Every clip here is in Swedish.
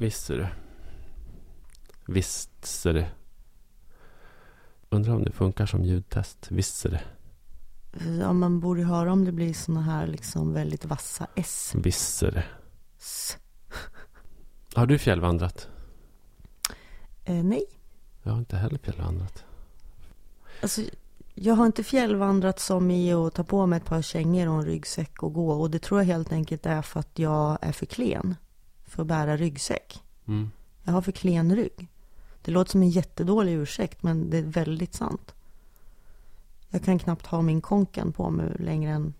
Visst ser du. Visst ser du. Undrar om det funkar som ljudtest. Visst ser det. Ja, man borde höra om det blir såna här liksom väldigt vassa S. Visst ser det. S. Har du fjällvandrat? Eh, nej, Jag har inte heller fjällvandrat. alltså jag har inte fjällvandrat som i att ta på mig ett par kängor och en ryggsäck och gå. Och det tror jag helt enkelt är för att jag är för klen för att bära ryggsäck. Mm. Jag har för klen rygg. Det låter som en jättedålig ursäkt, men det är väldigt sant. Jag kan knappt ha min konken på mig längre än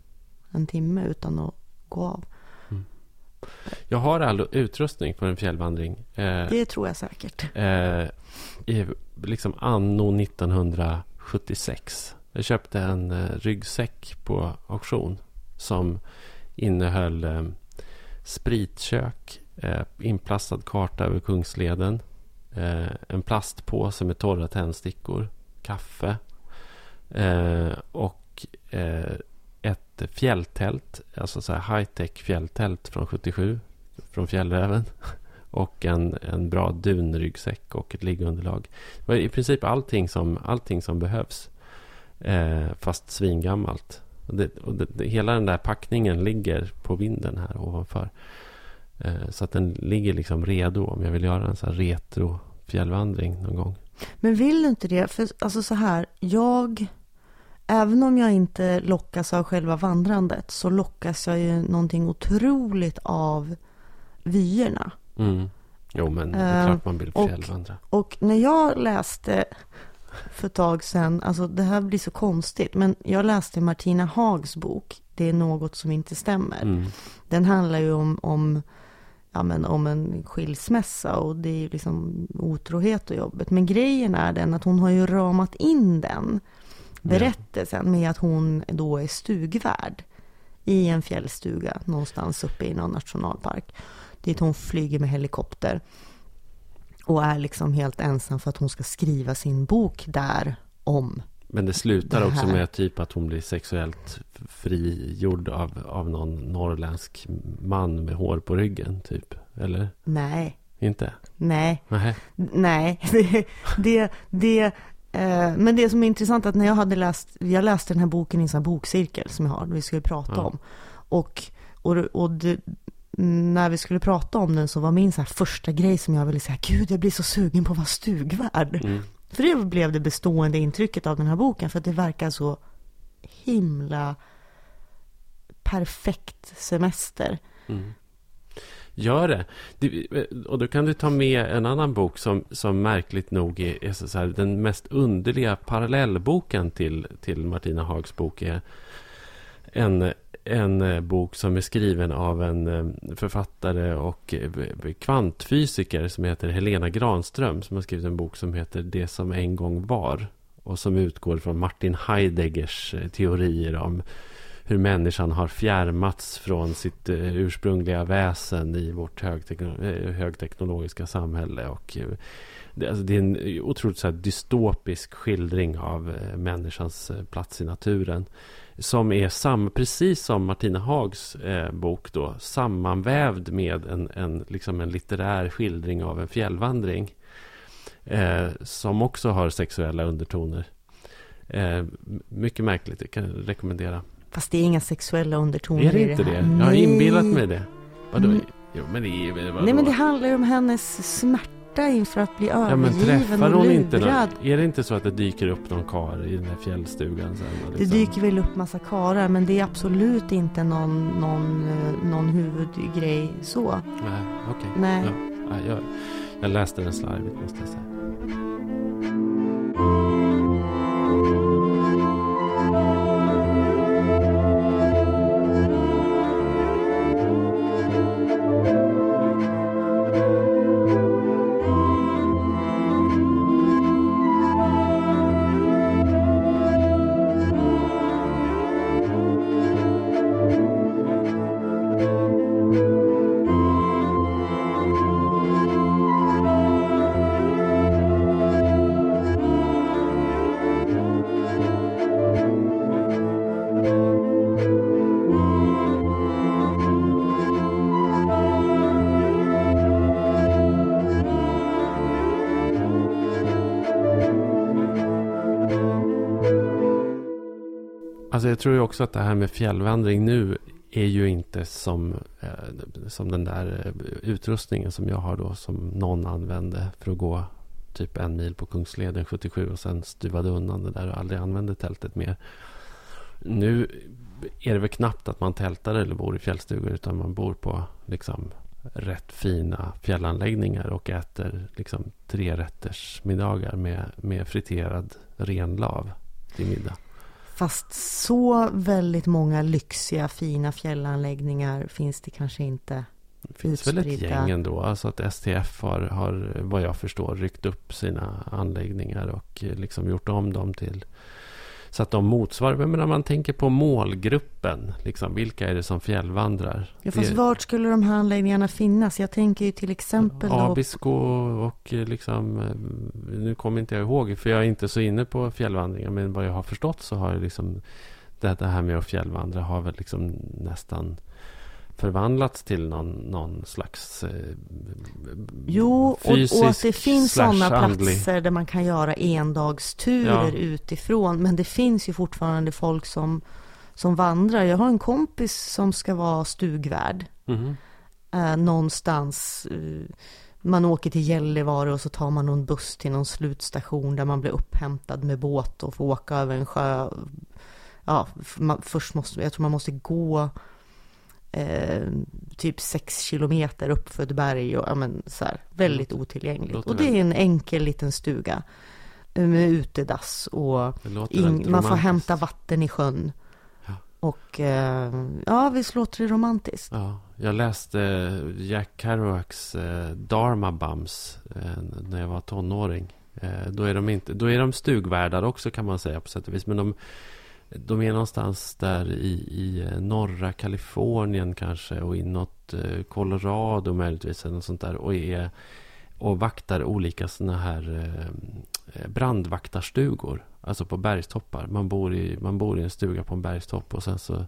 en timme utan att gå av. Jag har all utrustning för en fjällvandring. Eh, Det tror jag säkert. eh, i, liksom anno 1976. Jag köpte en eh, ryggsäck på auktion som innehöll eh, spritkök, Eh, inplastad karta över Kungsleden, eh, en plastpåse med torra tändstickor, kaffe eh, och eh, ett fjälltält, alltså så här high-tech fjälltält från 77, från Fjällräven. Och en, en bra dunryggsäck och ett liggunderlag. Det var i princip allting som, allting som behövs. Eh, fast svingammalt. Och det, och det, det, hela den där packningen ligger på vinden här ovanför. Eh, så att den ligger liksom redo om jag vill göra en sån här retro fjällvandring någon gång. Men vill du inte det? För alltså så här, jag... Även om jag inte lockas av själva vandrandet så lockas jag ju någonting otroligt av vyerna. Mm. Jo, men det är Eh, klart man vill och- fjällvandra. Och när jag läste för ett tag sedan, alltså det här blir så konstigt, men jag läste Martina Hags bok, Det är något som inte stämmer. Mm. Den handlar ju om, om, ja, men om en skilsmässa och det är ju liksom otrohet och jobbet. Men grejen är den att hon har ju ramat in den berättelsen med att hon då är stugvärd i en fjällstuga någonstans uppe i någon nationalpark. Dit hon flyger med helikopter och är liksom helt ensam för att hon ska skriva sin bok där om. Men det slutar Det också med typ att hon blir sexuellt frigjord av, av någon norrländsk man med hår på ryggen, typ. Eller? Nej, Inte? nej, Nej. nej. Det, det, det eh, men det som är intressant är att när jag hade läst, jag läste den här boken i en sån här bokcirkel som jag har, vi skulle prata Ja. om. Och, och, och det, när vi skulle prata om den så var min så här första grej som jag ville säga, gud jag blir så sugen på att vara stugvärd. Mm. För det blev det bestående intrycket av den här boken, för att det verkar så himla perfekt semester. Mm. Gör det. det. Och då kan du ta med en annan bok som, som märkligt nog är, är så så här, den mest underliga parallellboken till, till Martina Hags bok. är en, en eh, bok som är skriven av en eh, författare och eh, kvantfysiker som heter Helena Granström. Som har skrivit en bok som heter Det som en gång var. Och som utgår från Martin Heideggers teorier om hur människan har fjärmats från sitt ursprungliga väsen i vårt högtekno- högteknologiska samhälle. Och, det, alltså, det är en otroligt dystopisk skildring av människans plats i naturen. Som är sam, precis som Martina Hags eh, bok då, sammanvävd med en, en, liksom en litterär skildring av en fjällvandring. Eh, som också har sexuella undertoner. Eh, mycket märkligt, det kan jag rekommendera. Fast det är inga sexuella undertoner Är det inte det. Jag har inbillat mig det. Vadå? Mm. Jo, men det är vadå? Nej men det handlar ju om hennes smärta inför att bli Ja, men övergiven träffar och hon inte lurad. någon, Är det inte så att det dyker upp någon kar i den här fjällstugan sen? och Det liksom- dyker väl upp massa karar men det är absolut inte någon, någon, eh, någon huvudgrej så. Nej, okej. Nej. Ja, jag, jag läste den slarvigt måste jag säga. Alltså jag tror ju också att det här med fjällvandring nu är ju inte som, eh, som den där eh, utrustningen som jag har då. Som någon använde för att gå typ en mil på Kungsleden 77 och sen stuvade undan det där och aldrig använde tältet mer. Nu är det väl knappt att man tältar eller bor i fjällstugor utan man bor på liksom rätt fina fjällanläggningar och äter liksom tre rätters middagar med, med friterad renlav till middag. Fast så väldigt många lyxiga, fina fjällanläggningar finns det kanske inte. Det finns väl ett gäng ändå. Alltså att STF har, har, vad jag förstår, ryckt upp sina anläggningar och liksom gjort om dem till så att de motsvarar, men när man tänker på målgruppen, liksom, vilka är det som fjällvandrar? Ja, fast det... vart skulle de här anläggningarna finnas? Jag tänker ju till exempel... Abisko och liksom, eh, nu kommer inte jag ihåg, för jag är inte så inne på fjällvandringar, men vad jag har förstått så har liksom det här med att fjällvandra har väl liksom nästan förvandlats till någon, någon slags eh, Jo, fysisk och, och att det finns sådana platser där man kan göra endagsturer ja. utifrån. Men det finns ju fortfarande folk som, som vandrar. Jag har en kompis som ska vara stugvärd. Mm. Eh, någonstans. Eh, man åker till Gällivare och så tar man någon buss till någon slutstation där man blir upphämtad med båt och får åka över en sjö. Ja, man, först måste, jag tror man måste gå eh, typ sex kilometer upp för ett berg och ja, men, så här, väldigt otillgängligt. Och det är en enkel liten stuga eh, med utedass och in, man får hämta vatten i sjön. Ja. Och eh, ja, visst låter det romantiskt. Ja, jag läste Jack Kerouacs eh, Dharma Bums eh, när jag var tonåring. Då, är de inte, då är de stugvärdar också kan man säga på sätt och vis. Men de de är någonstans där i, i eh, norra Kalifornien kanske och inåt eh, Colorado möjligtvis. Eller något sånt där, och, är, och vaktar olika sådana här eh, brandvaktarstugor. Alltså på bergstoppar. Man bor, i, man bor i en stuga på en bergstopp och sen så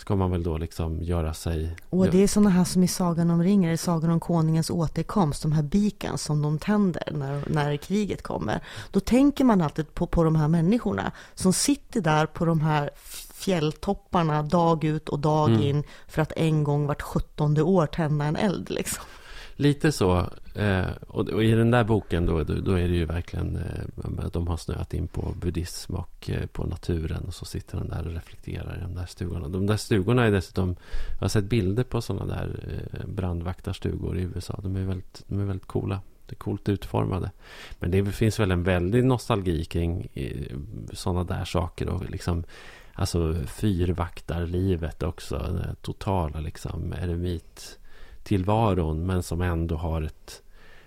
ska man väl då liksom göra sig... Och det är sådana här som i Sagan om ringen, Sagan om konungens återkomst, de här biken som de tänder när, när kriget kommer. Då tänker man alltid på, på de här människorna som sitter där på de här fjälltopparna dag ut och dag mm. in för att en gång vart sjuttonde år tända en eld liksom. Lite så. Eh, och, och, i den där boken då, då, då är det ju verkligen eh, de har snöat in på buddhism och eh, på naturen. Och så sitter de där och reflekterar i de där stugorna. De där stugorna är dessutom, jag har sett bilder på sådana där eh, brandvaktarstugor i USA. De är, väldigt, de är väldigt coola. Det är coolt utformade. Men det finns väl en väldig nostalgi kring eh, sådana där saker. Och liksom, alltså fyrvaktarlivet också. Den totala liksom eremit tillvaron men som ändå har ett,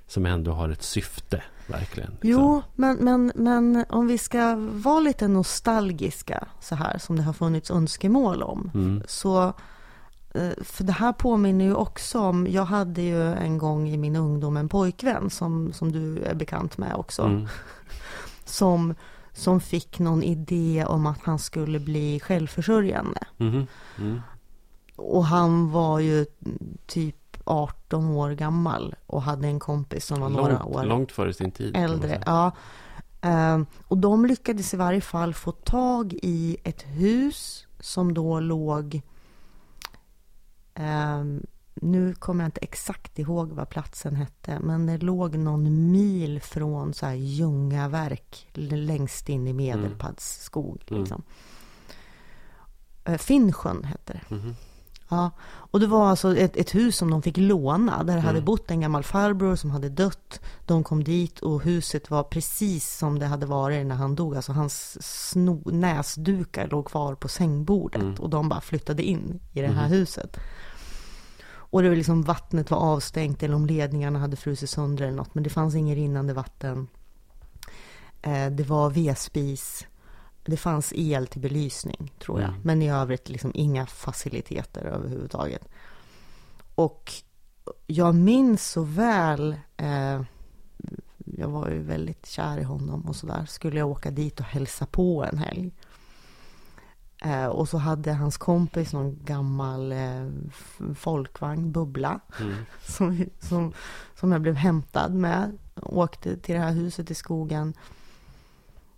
som ändå har ett syfte. Verkligen. Liksom. Jo, men, men, men om vi ska vara lite nostalgiska så här som det har funnits önskemål om. Mm. Så, eh, för det här påminner ju också om, jag hade ju en gång i min ungdom en pojkvän som, som du är bekant med också. Mm. Som, som fick någon idé om att han skulle bli självförsörjande. Mm. mm. Och han var ju typ 18 år gammal och hade en kompis som var långt, några år Långt före sin tid. Äldre, ja. Ehm, och de lyckades i varje fall få tag i ett hus som då låg um, nu kommer jag inte exakt ihåg vad platsen hette, men det låg någon mil från så här Ljungaverk, längst in i Medelpads skog. Mm. Liksom. Mm. Finnsjön hette det. Mm. Ja, och det var alltså ett, ett, hus som de fick låna. Där mm. hade bott en gammal farbror som hade dött. De kom dit och huset var precis som det hade varit när han dog. Alltså hans sno, näsdukar låg kvar på sängbordet. Mm. Och de bara flyttade in i det här mm. huset. Och det var liksom vattnet var avstängt eller om ledningarna hade frusit sönder eller något. Men det fanns inget rinnande vatten. Eh, det var vedspis. Det fanns el till belysning, tror jag. Mm. Men i övrigt liksom inga faciliteter överhuvudtaget. Och jag minns så väl, eh, jag var ju väldigt kär i honom och sådär. Skulle jag åka dit och hälsa på en helg. Eh, och så hade hans kompis någon gammal eh, folkvagn, Bubbla. Mm. Som, som, som jag blev hämtad med. Åkte till det här huset i skogen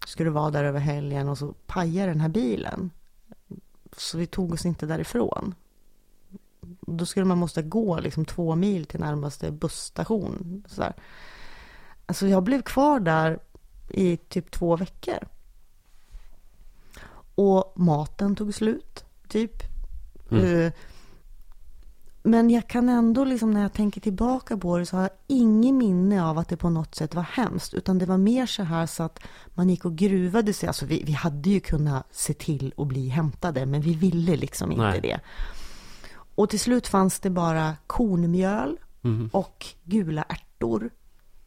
skulle vara där över helgen och så pajade den här bilen. Så vi tog oss inte därifrån. Då skulle man måste gå liksom två mil till närmaste busstation. Så där. Alltså jag blev kvar där i typ två veckor. Och maten tog slut, typ. Mm. Men jag kan ändå, liksom, när jag tänker tillbaka på det, så har jag ingen minne av att det på något sätt var hemskt. Utan det var mer så här så att man gick och gruvade sig. Alltså vi, vi hade ju kunnat se till att bli hämtade, men vi ville liksom inte Nej. det. Och till slut fanns det bara kornmjöl Mm. och gula ärtor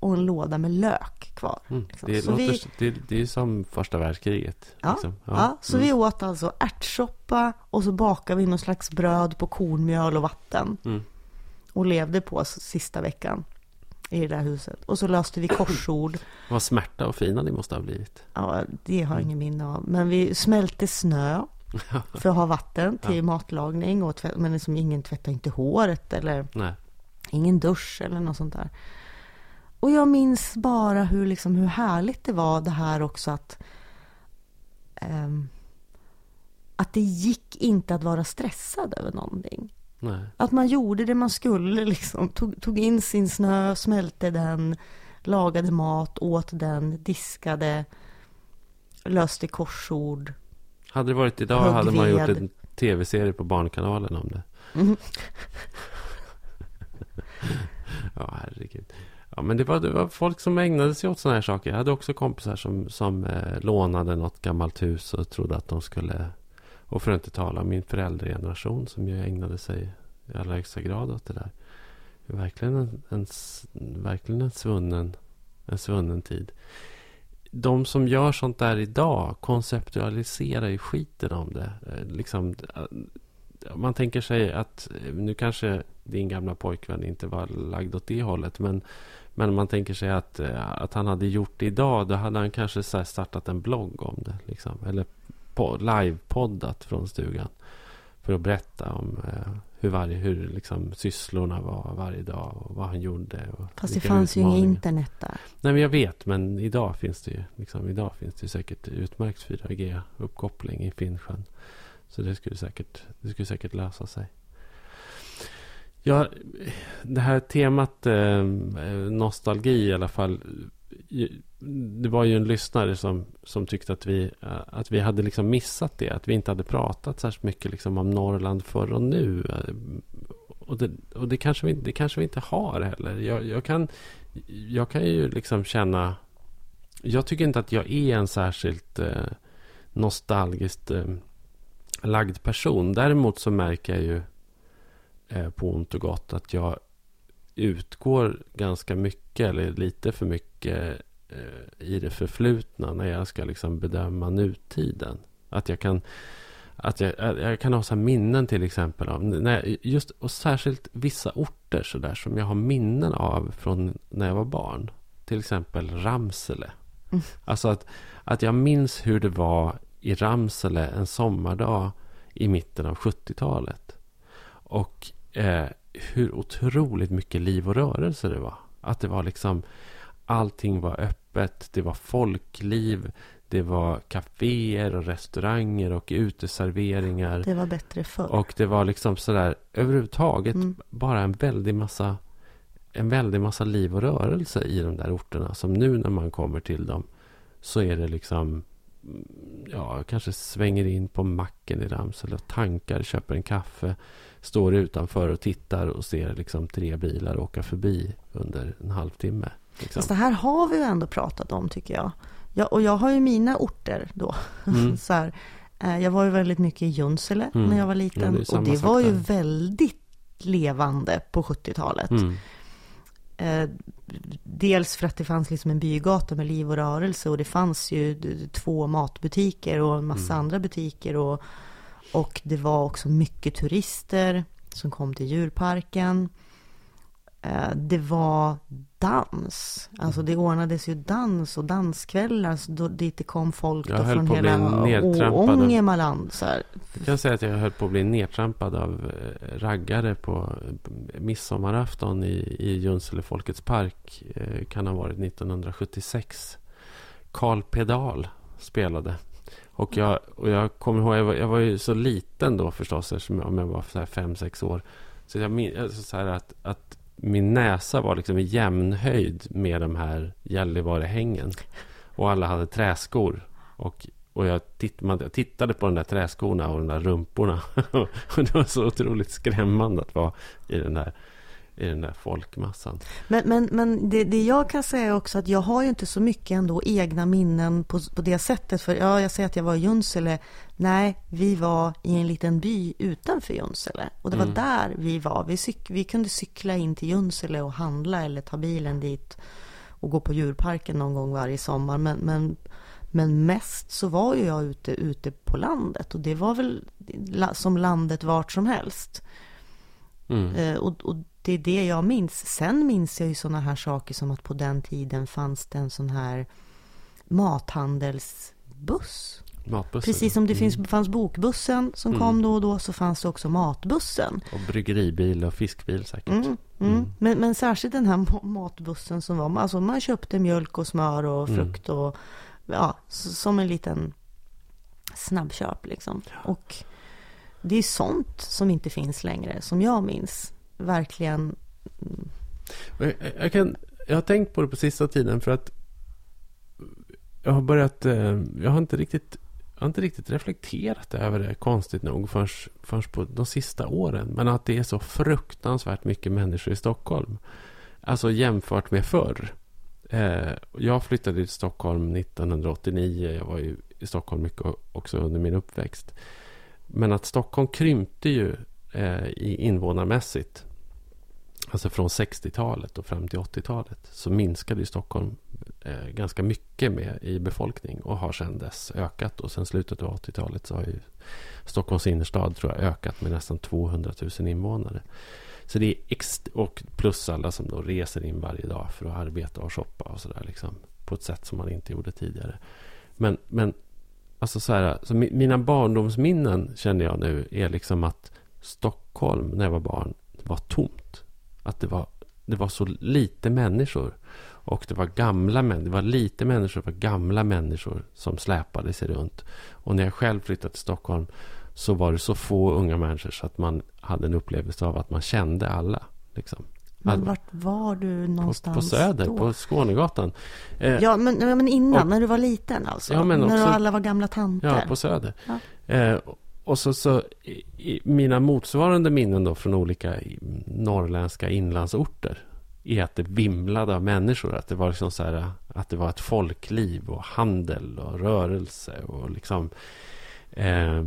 och en låda med lök kvar. Mm. liksom. Det, Så låter, vi- det, det är som första världskriget. Ja, liksom. ja. så Mm. vi åt alltså ärtsoppa och så bakade vi någon slags bröd på kornmjöl och vatten. Mm. Och levde på sista veckan i det där huset. Och så löste vi korsord. Vad smärta och fina ni måste ha blivit. Ja, det har jag ingen minne av. Men vi smälte snö för att ha vatten till Ja. matlagning. Och tvätt, men liksom ingen tvättade inte håret eller Nej. ingen dusch eller något sånt där. Och jag minns bara hur, liksom, hur härligt det var det här också att ehm, att det gick inte att vara stressad över någonting. Nej. Att man gjorde det man skulle, liksom. tog, tog in sin snö, smälte den, lagade mat, åt den, diskade, löste korsord. Hade det varit idag Högg hade man gjort en tv-serie på Barnkanalen om det. Mm. Ja, herregud. Ja, men det var, det var folk som ägnade sig åt sådana här saker. Jag hade också kompisar som, som eh, lånade något gammalt hus och trodde att de skulle... Och för att inte tala om min föräldrageneration som ju ägnade sig i allra högsta grad åt det där. Det verkligen en, en, verkligen en, svunnen, en svunnen tid. De som gör sånt där idag konceptualiserar ju skiten om det. Eh, Liksom, eh, man tänker sig att eh, nu kanske din gamla pojkvän inte var lagd åt det hållet. Men, men man tänker sig att, eh, att han hade gjort det idag. Då hade han kanske så startat en blogg om det. Liksom. Eller livepoddat från stugan. För att berätta om eh, hur, varje, hur liksom, sysslorna var varje dag. Och vad han gjorde. Och Fast det fanns ju inget internet där. Nej men jag vet. Men idag finns det ju, liksom, idag finns det ju säkert utmärkt 4G-uppkoppling i Finnsjön. Så det skulle säkert, det skulle säkert lösa sig. Ja, det här temat eh, nostalgi i alla fall. Det var ju en lyssnare som, som tyckte att vi, eh, att vi hade liksom missat det. Att vi inte hade pratat särskilt mycket liksom om Norrland förr och nu. Och det, och det, kanske, vi, det kanske vi inte har heller. Jag, jag, kan, jag kan ju liksom känna... Jag tycker inte att jag är en särskilt eh, nostalgiskt eh, lagd person. Däremot så märker jag ju på ont och gott att jag utgår ganska mycket eller lite för mycket eh, i det förflutna när jag ska liksom bedöma nutiden. Att jag kan, att jag, jag kan ha så minnen till exempel av, när, just, och särskilt vissa orter så där som jag har minnen av från när jag var barn. Till exempel Ramsele. Mm. Alltså att, att jag minns hur det var i Ramsele en sommardag i mitten av 70-talet. Och eh, hur otroligt mycket liv och rörelse det var. Att det var liksom allting var öppet. Det var folkliv. Det var kaféer och restauranger och uteserveringar. Det var bättre förr. Och det var liksom sådär överhuvudtaget Mm. bara en väldig massa en väldig massa liv och rörelse i de där orterna. Som nu när man kommer till dem så är det liksom mm, ja, kanske svänger in på macken i Ramsele och tankar, köper en kaffe, står utanför och tittar och ser liksom tre bilar åka förbi under en halvtimme. Liksom. Fast det här har vi ju ändå pratat om tycker jag. jag och jag har ju mina orter då. Mm. så här, eh, jag var ju väldigt mycket i Junsele Mm. när jag var Ja, liten. det är samma och det var ju där. väldigt levande på 70-talet. Mm. Eh, dels för att det fanns liksom en bygata med liv och rörelse och det fanns ju två matbutiker och en massa Mm. andra butiker och, och det var också mycket turister som kom till djurparken. Eh, det var dans, alltså det ordnades ju dans och danskvällar så då, dit det kom folk Jag då från hela Ångermanland. Jag kan säga att jag höll på att bli nedtrampad av eh, raggare på midsommarafton i, i Junsele Folkets Park. Eh, Kan ha varit 1976. Karl Pedal spelade. Och jag, och jag kommer ihåg, jag var, jag var ju så liten då förstås, eftersom jag, om jag var så här fem, sex år. Så jag minns så här att, att min näsa var liksom i jämnhöjd med de här Gällivarehängen. Och alla hade träskor. Och, och jag, titt, man, jag tittade på de där träskorna och de där rumporna. och det var så otroligt skrämmande att vara i den där i den där folkmassan. Men, men, men det, det jag kan säga är också att jag har ju inte så mycket ändå egna minnen på, på det sättet. För ja, jag säger att jag var i Junsele. Nej, vi var i en liten by utanför Junsele. Och det var mm. där vi var. Vi, cyk, vi kunde cykla in till Junsele och handla eller ta bilen dit och gå på djurparken någon gång varje sommar. Men, men, men mest så var ju jag ute, ute på landet. Och det var väl som landet vart som helst. Mm. Eh, och, och det är det jag minns. Sen minns jag ju sådana här saker som att på den tiden fanns det en sån här mathandelsbuss. Matbussen. Precis som det finns, mm. fanns bokbussen som mm. kom då och då så fanns det också matbussen. Och bryggeribil och fiskbil säkert. Mm, mm. mm. Men, men särskilt den här matbussen som var, alltså man köpte mjölk och smör och mm. frukt och ja, som en liten snabbköp liksom. Och det är sånt som inte finns längre, som jag minns verkligen... Jag, jag, kan, jag har tänkt på det på sista tiden för att jag har börjat... Eh, jag har inte riktigt, jag har inte riktigt reflekterat över det konstigt nog förrän, förrän på de sista åren. Men att det är så fruktansvärt mycket människor i Stockholm. Alltså jämfört med förr. Eh, jag flyttade till Stockholm 1989. Jag var ju i Stockholm mycket också under min uppväxt. Men att Stockholm krympte ju eh, i invånarmässigt alltså från 60-talet och fram till 80-talet, så minskade ju Stockholm eh, ganska mycket med i befolkning och har sedan dess ökat. Och sen slutet av 80-talet så har ju Stockholms innerstad tror jag ökat med nästan 200 000 invånare. Så det är ext- och plus alla som då reser in varje dag för att arbeta och shoppa och sådär liksom. På ett sätt som man inte gjorde tidigare. Men, men alltså så här, så mina barndomsminnen känner jag nu är liksom att Stockholm när jag var barn var tomt. Att det var, det var så lite människor. Och det var gamla människor. Det var lite människor. Var gamla människor som släpade sig runt. Och när jag själv flyttade till Stockholm så var det så få unga människor så att man hade en upplevelse av att man kände alla. Liksom. Men vart var du någonstans På, på Söder, då? på Skånegatan. Eh, ja, men, men innan, och, när du var liten alltså? Ja, när alla var gamla tanter? Ja, på Söder. Ja. Eh, och så, så i, mina motsvarande minnen då från olika norrländska inlandsorter är att det vimlade av människor. Att det var liksom så här, att det var ett folkliv och handel och rörelse och liksom eh,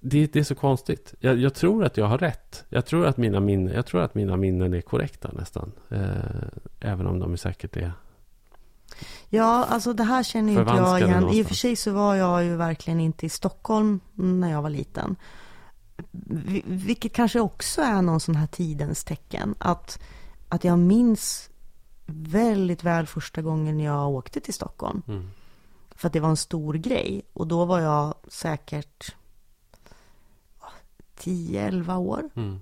det, det, är så konstigt. Jag, jag, tror att jag har rätt. Jag tror att mina minnen, jag tror att mina minnen är korrekta nästan. Eh, även om de säkert är Ja, alltså det här känner inte jag igen. I och för sig så var jag ju verkligen inte i Stockholm när jag var liten. Vilket kanske också är någon sån här tidens tecken. Att, att jag minns väldigt väl första gången jag åkte till Stockholm. Mm. För att det var en stor grej. Och då var jag säkert 10-11 år. Mm.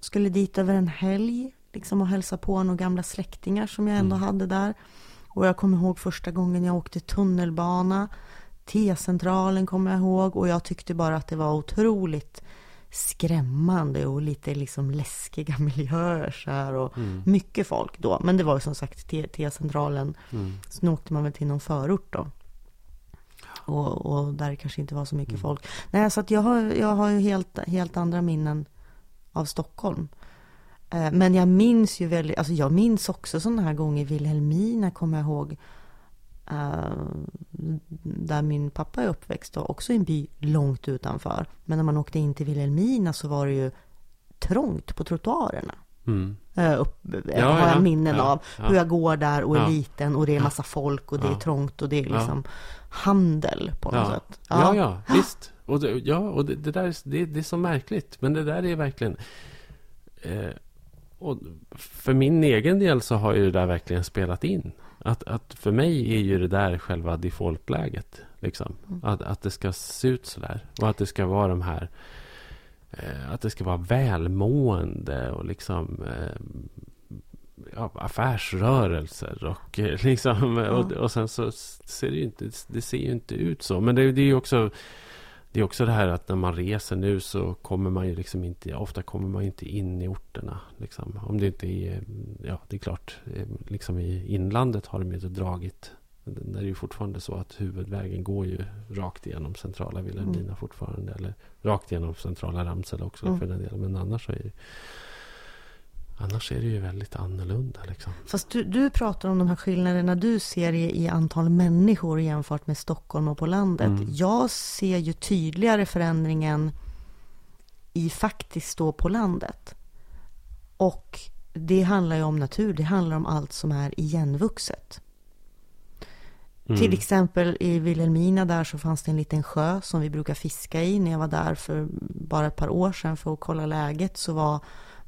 Skulle dit över en helg. Liksom och hälsa på några gamla släktingar som jag ändå mm. hade där. Och jag kommer ihåg första gången jag åkte tunnelbana. T-centralen kommer jag ihåg. Och jag tyckte bara att det var otroligt skrämmande och lite liksom läskiga miljöer så här och mm. mycket folk då. Men det var ju som sagt T-centralen. Mm. Sen åkte man väl till någon förort då. Och, och där kanske inte var så mycket mm. folk. Nej, så att jag har, jag har ju helt, helt andra minnen av Stockholm. Eh, men jag minns ju väldigt, alltså jag minns också sådana här gånger, Vilhelmina kommer jag ihåg. Uh, där min pappa är uppväxt, och också i en by långt utanför. Men när man åkte in till Vilhelmina så var det ju trångt på trottoarerna. Mm. Uh, upp, ja, har jag ja, minnen ja, av. Hur jag går där och är liten och det är massa folk och det är trångt och det är liksom handel på något sätt. Ja, ja, visst. Och det, ja, och det, det där det, det, är så märkligt. Men det där är verkligen... Eh, och för min egen del så har ju det där verkligen spelat in. Att, att för mig är ju det där själva defaultläget. Liksom. Mm. Att, att det ska se ut så där. Och att det ska vara de här... Eh, att det ska vara välmående och liksom... Eh, ja, affärsrörelser och eh, liksom ja. och, och sen så ser det ju inte, det ser ju inte ut så. Men det, det är ju också det är också det här att när man reser nu så kommer man ju liksom inte, ofta kommer man inte in i orterna. Liksom. Om det inte är, ja det är klart, eh, liksom i inlandet har de inte dragit. Där är det ju fortfarande så att huvudvägen går ju rakt igenom centrala Vilhelmina mm. fortfarande. Eller rakt igenom centrala Ramsele också mm. för den delen. Men annars är det Annars är det ju väldigt annorlunda. Liksom. Fast du, du pratar om de här skillnaderna du ser i, i antal människor jämfört med Stockholm och på landet. Mm. Jag ser ju tydligare förändringen i faktiskt då på landet. Och det handlar ju om natur, det handlar om allt som är igenvuxet. Mm. Till exempel i Vilhelmina där så fanns det en liten sjö som vi brukar fiska i. När jag var där för bara ett par år sedan för att kolla läget så var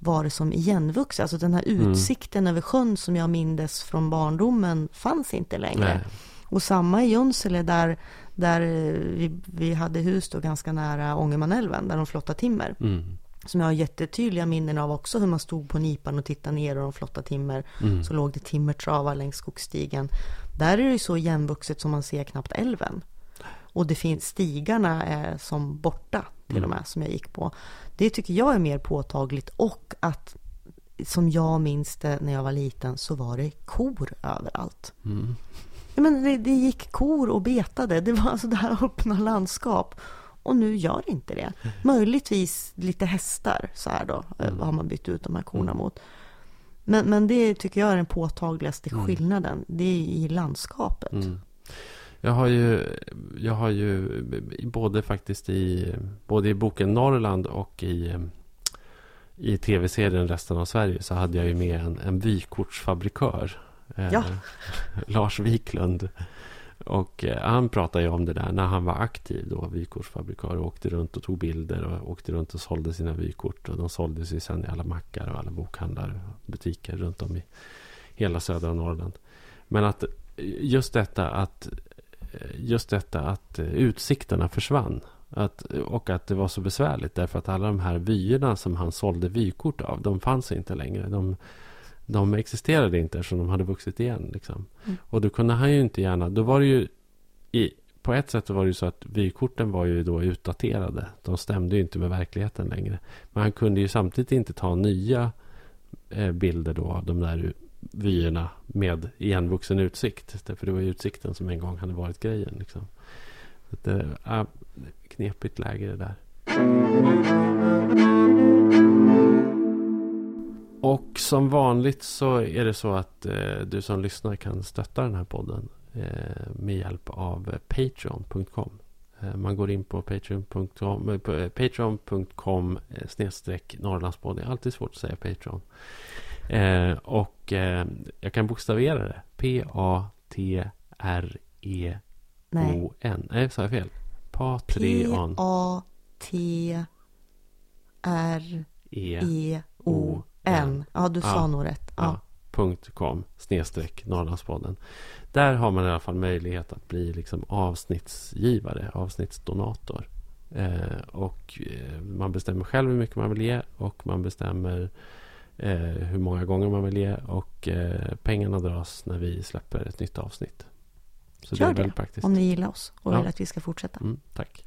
var det som igenvuxet. Alltså den här mm. utsikten mm. över sjön som jag mindes från barndomen fanns inte längre. Nej. Och samma i Junsele där, där vi, vi hade hus då ganska nära Ångermanälven där de flottade timmer. Mm. Som jag har jättetydliga minnen av också hur man stod på nipan och tittade ner och de flottade timmer. Mm. Så låg det timmertravar längs skogsstigen. Där är det ju så igenvuxet som man ser knappt älven. Och det finns stigarna är som borta till mm. och med som jag gick på. Det tycker jag är mer påtagligt och att som jag minns det när jag var liten så var det kor överallt. Mm. Men det, det, gick kor och betade. Det var alltså det här öppna landskap. Och nu gör inte det. Möjligtvis lite hästar så här då. Eh, mm. Har man bytt ut de här korna mm. mot. Men, men det tycker jag är den påtagligaste mm. skillnaden. Det är i landskapet. Mm. Jag har ju, jag har ju både faktiskt i, både i boken Norrland och i, i tv-serien Resten av Sverige så hade jag ju med en, en vykortsfabrikör. Eh, ja. Eh, Lars Wiklund. Och eh, han pratade ju om det där när han var aktiv då, vykortsfabrikör. Och åkte runt och tog bilder och åkte runt och sålde sina vykort. Och de såldes ju sen i alla mackar och alla bokhandlar och butiker runt om i hela södra Norrland. Men att just detta att just detta att eh, utsikterna försvann. Att, och att det var så besvärligt därför att alla de här vyerna som han sålde vykort av, de fanns inte längre. De, de existerade inte eftersom de hade vuxit igen. Liksom. Mm. Och då kunde han ju inte gärna, då var det ju i, på ett sätt var det ju så att vykorten var ju då utdaterade. De stämde ju inte med verkligheten längre. Men han kunde ju samtidigt inte ta nya eh, bilder då av de där vyerna med igenvuxen utsikt. För det var ju utsikten som en gång hade varit grejen. Liksom. Så det är eh, knepigt läge det där. Och som vanligt så är det så att eh, du som lyssnar kan stötta den här podden eh, med hjälp av eh, Patreon.com. Eh, man går in på patreon.com eh, eh, snedstreck Norrlandspodden. Det är alltid svårt att säga Patreon. Eh, och eh, jag kan bokstavera det. P-A-T-R-E-O-N. Nej, sa jag fel? Patreon. P-A-T-R-E-O-N. Ja, du sa ja, nog rätt. Ja. ja. .com snedstreck Norrlandspodden. Där har man i alla fall möjlighet att bli liksom avsnittsgivare, avsnittsdonator. Eh, och eh, man bestämmer själv hur mycket man vill ge och man bestämmer eh, hur många gånger man vill ge och eh, pengarna dras när vi släpper ett nytt avsnitt. Så Gör det, är väldigt praktiskt. om ni gillar oss och ja. vill att vi ska fortsätta. Mm, tack.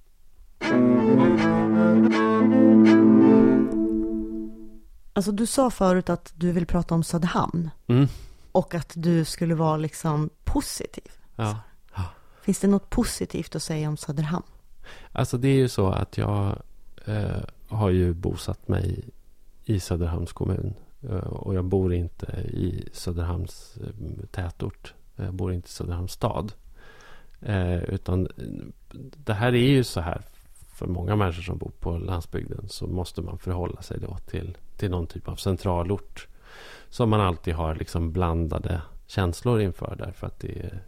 Alltså du sa förut att du vill prata om Söderhamn. Mm. Och att du skulle vara liksom positiv. Ja. Finns det något positivt att säga om Söderhamn? Alltså det är ju så att jag eh, har ju bosatt mig i Söderhamns kommun. Eh, och jag bor inte i Söderhamns eh, tätort. Jag bor inte i Söderhamns stad. Eh, utan det här är ju så här. För många människor som bor på landsbygden så måste man förhålla sig då till, till någon typ av centralort. Som man alltid har liksom blandade känslor inför. Därför att det är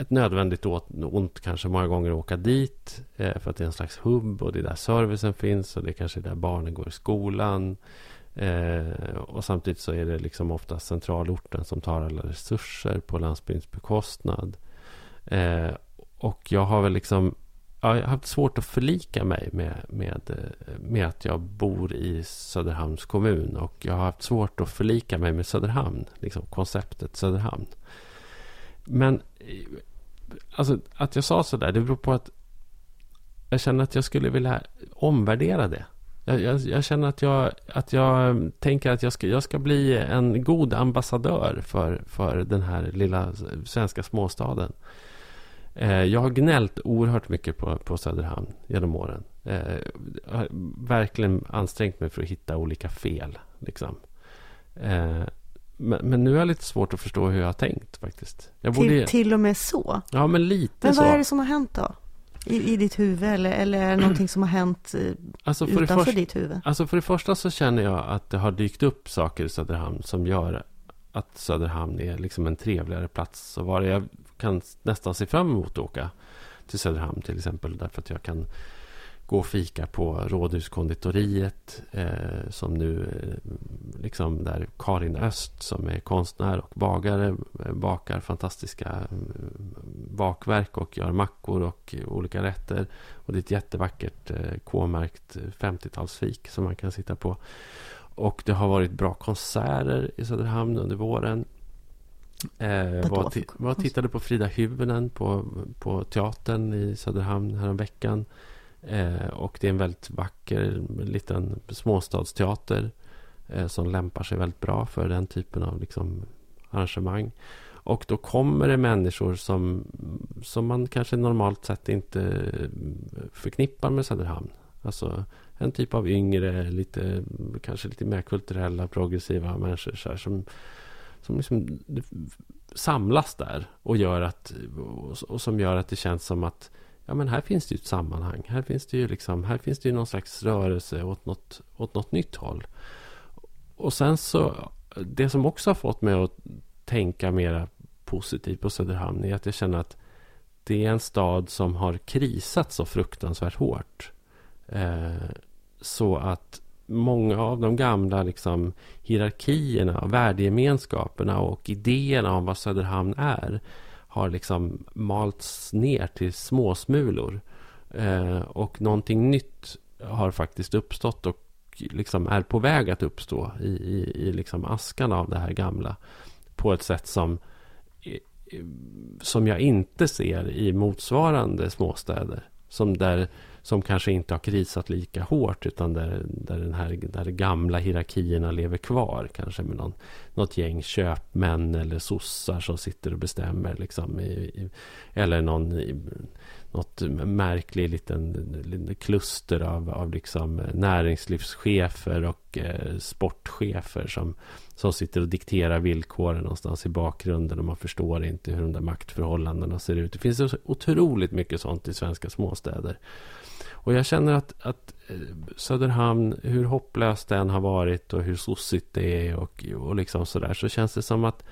ett nödvändigt ont kanske många gånger att åka dit. Eh, för att det är en slags hubb och det är där servicen finns. Och det är kanske där barnen går i skolan. Eh, och samtidigt så är det liksom ofta centralorten som tar alla resurser på landsbygdens bekostnad. Eh, och jag har väl liksom jag har haft svårt att förlika mig med, med, med att jag bor i Söderhamns kommun. Och jag har haft svårt att förlika mig med Söderhamn. Liksom konceptet Söderhamn. Men alltså, att jag sa sådär, det beror på att jag känner att jag skulle vilja omvärdera det. Jag, jag, jag, känner att jag, att jag tänker att jag ska, jag ska bli en god ambassadör för, för den här lilla svenska småstaden. Eh, jag har gnällt oerhört mycket på, på Söderhamn genom åren. Eh, jag har verkligen ansträngt mig för att hitta olika fel. Liksom. Eh, men, men, nu har jag lite svårt att förstå hur jag har tänkt faktiskt. Jag till, borde... till och med så? Ja, men lite så. Men vad är det som har hänt då? I, i ditt huvud eller, eller är det någonting som har hänt alltså utanför först, ditt huvud? Alltså för det första så känner jag att det har dykt upp saker i Söderhamn som gör att Söderhamn är liksom en trevligare plats att vara. Jag kan nästan se fram emot att åka till Söderhamn till exempel. Därför att jag kan gå och fika på Rådhuskonditoriet. Eh, som nu, eh, liksom där Karin Öst som är konstnär och bagare eh, bakar fantastiska eh, bakverk och gör mackor och olika rätter. Och det är ett jättevackert eh, K-märkt 50-talsfik som man kan sitta på. Och det har varit bra konserter i Söderhamn under våren. Eh, var, var tittade på Frida Hyvönen på, på teatern i Söderhamn häromveckan. Eh, och det är en väldigt vacker liten småstadsteater eh, som lämpar sig väldigt bra för den typen av liksom, arrangemang. Och då kommer det människor som, som man kanske normalt sett inte eh, förknippar med Söderhamn. Alltså en typ av yngre, lite, kanske lite mer kulturella, progressiva människor så här, som, som liksom samlas där och, gör att, och som gör att det känns som att ja, men här finns det ju ett sammanhang. Här finns det ju, liksom, här finns det ju någon slags rörelse åt något, åt något nytt håll. Och sen så, det som också har fått mig att tänka mera positivt på Söderhamn är att jag känner att det är en stad som har krisat så fruktansvärt hårt. Eh, så att många av de gamla liksom, hierarkierna, värdegemenskaperna och idéerna om vad Söderhamn är har liksom malts ner till småsmulor. Eh, och någonting nytt har faktiskt uppstått och liksom är på väg att uppstå i, i, i liksom askan av det här gamla. På ett sätt som, som jag inte ser i motsvarande småstäder. Som där som kanske inte har krisat lika hårt utan där, där, den här, där de gamla hierarkierna lever kvar. Kanske med någon, något gäng köpmän eller sossar som sitter och bestämmer. Liksom, i, i, eller någon, i, något märklig liten, liten kluster av, av liksom näringslivschefer och eh, sportchefer som, som sitter och dikterar villkoren någonstans i bakgrunden och man förstår inte hur de där maktförhållandena ser ut. Det finns otroligt mycket sånt i svenska småstäder. Och jag känner att, att eh, Söderhamn, hur hopplöst den har varit och hur sossigt det är och, och liksom sådär, så känns det som att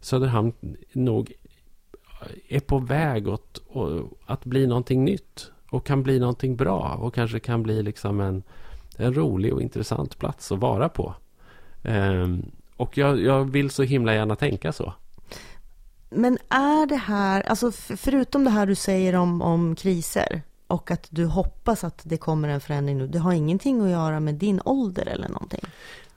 Söderhamn nog är på väg åt, att bli någonting nytt. Och kan bli någonting bra och kanske kan bli liksom en, en rolig och intressant plats att vara på. Um, och jag, jag vill så himla gärna tänka så. Men är det här, alltså förutom det här du säger om, om kriser, och att du hoppas att det kommer en förändring nu. Det har ingenting att göra med din ålder eller någonting.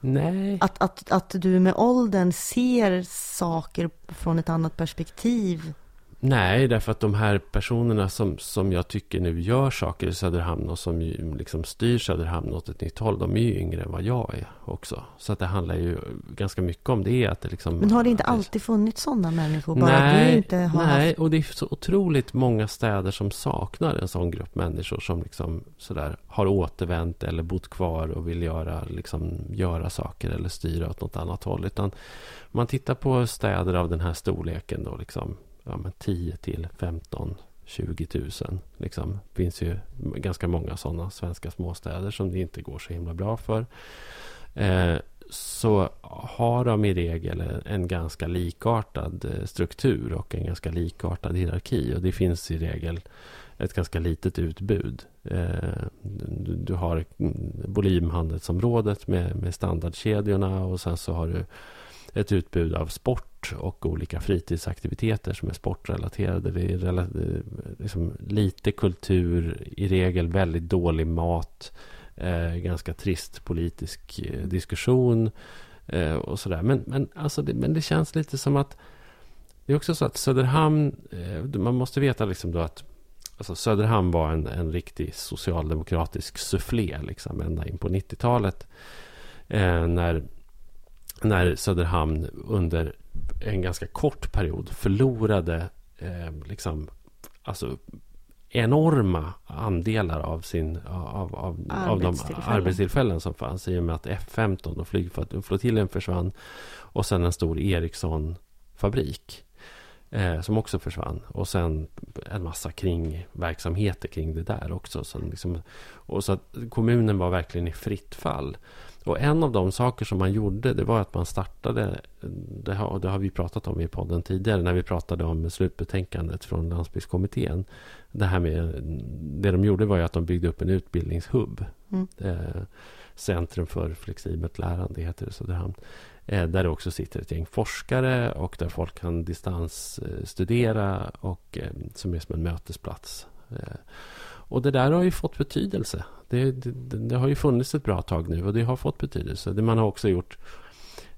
Nej. Att, att, att du med åldern ser saker från ett annat perspektiv Nej, därför att de här personerna som, som jag tycker nu gör saker i Söderhamn och som liksom styr Söderhamn åt ett nytt håll, de är ju yngre än vad jag är också. Så att det handlar ju ganska mycket om det. Att det liksom, Men har det inte alltid funnits sådana människor? Bara nej, inte har nej, haft... och det är så otroligt många städer som saknar en sån grupp människor som liksom sådär har återvänt eller bott kvar och vill göra, liksom, göra saker eller styra åt något annat håll. Utan man tittar på städer av den här storleken då liksom ja, men 10 till 15 20 000. Liksom. Det finns ju ganska många sådana svenska småstäder som det inte går så himla bra för. Eh, så har de i regel en ganska likartad eh, struktur och en ganska likartad hierarki. Och det finns i regel ett ganska litet utbud. Eh, du har mm, volymhandelsområdet med, med standardkedjorna och sen så har du ett utbud av sport och olika fritidsaktiviteter som är sportrelaterade. Det är eh, liksom lite kultur, i regel väldigt dålig mat, eh, ganska trist politisk eh, diskussion eh, och sådär. Men, men, alltså det, men det känns lite som att det är också så att Söderhamn, eh, man måste veta liksom då att Alltså Söderhamn var en, en riktig socialdemokratisk sufflé liksom, ända in på 90-talet. Eh, när, när Söderhamn under en ganska kort period förlorade eh, liksom, alltså, enorma andelar av, sin, av, av, av de arbetstillfällen som fanns i och med att F-15 och flygflottiljen försvann. Och sen en stor Ericsson-fabrik. Eh, som också försvann. Och sen en massa kringverksamheter kring det där också. Så liksom, och så att kommunen var verkligen i fritt fall. Och en av de saker som man gjorde det var att man startade, det har, det har vi pratat om i podden tidigare när vi pratade om slutbetänkandet från landsbygdskommittén. Det här med, det de gjorde var ju att de byggde upp en utbildningshubb. Mm. Eh, Centrum för flexibelt lärande heter det i Söderhamn. Eh, där det också sitter ett gäng forskare och där folk kan distansstudera och eh, som är som en mötesplats. Eh, och det där har ju fått betydelse. Det, det, det, har ju funnits ett bra tag nu och det har fått betydelse. Det man har också gjort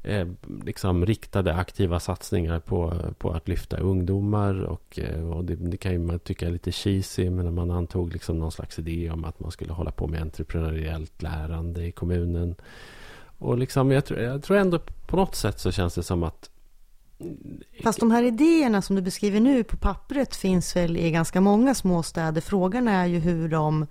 eh, liksom riktade aktiva satsningar på, på att lyfta ungdomar. Och, eh, och det, det, kan ju man tycka är lite cheesy, men man antog liksom någon slags idé om att man skulle hålla på med entreprenöriellt lärande i kommunen. Och liksom, jag, tror, jag tror ändå på något sätt så känns det som att Fast de här idéerna som du beskriver nu på pappret finns väl i ganska många småstäder. Frågan är ju hur de,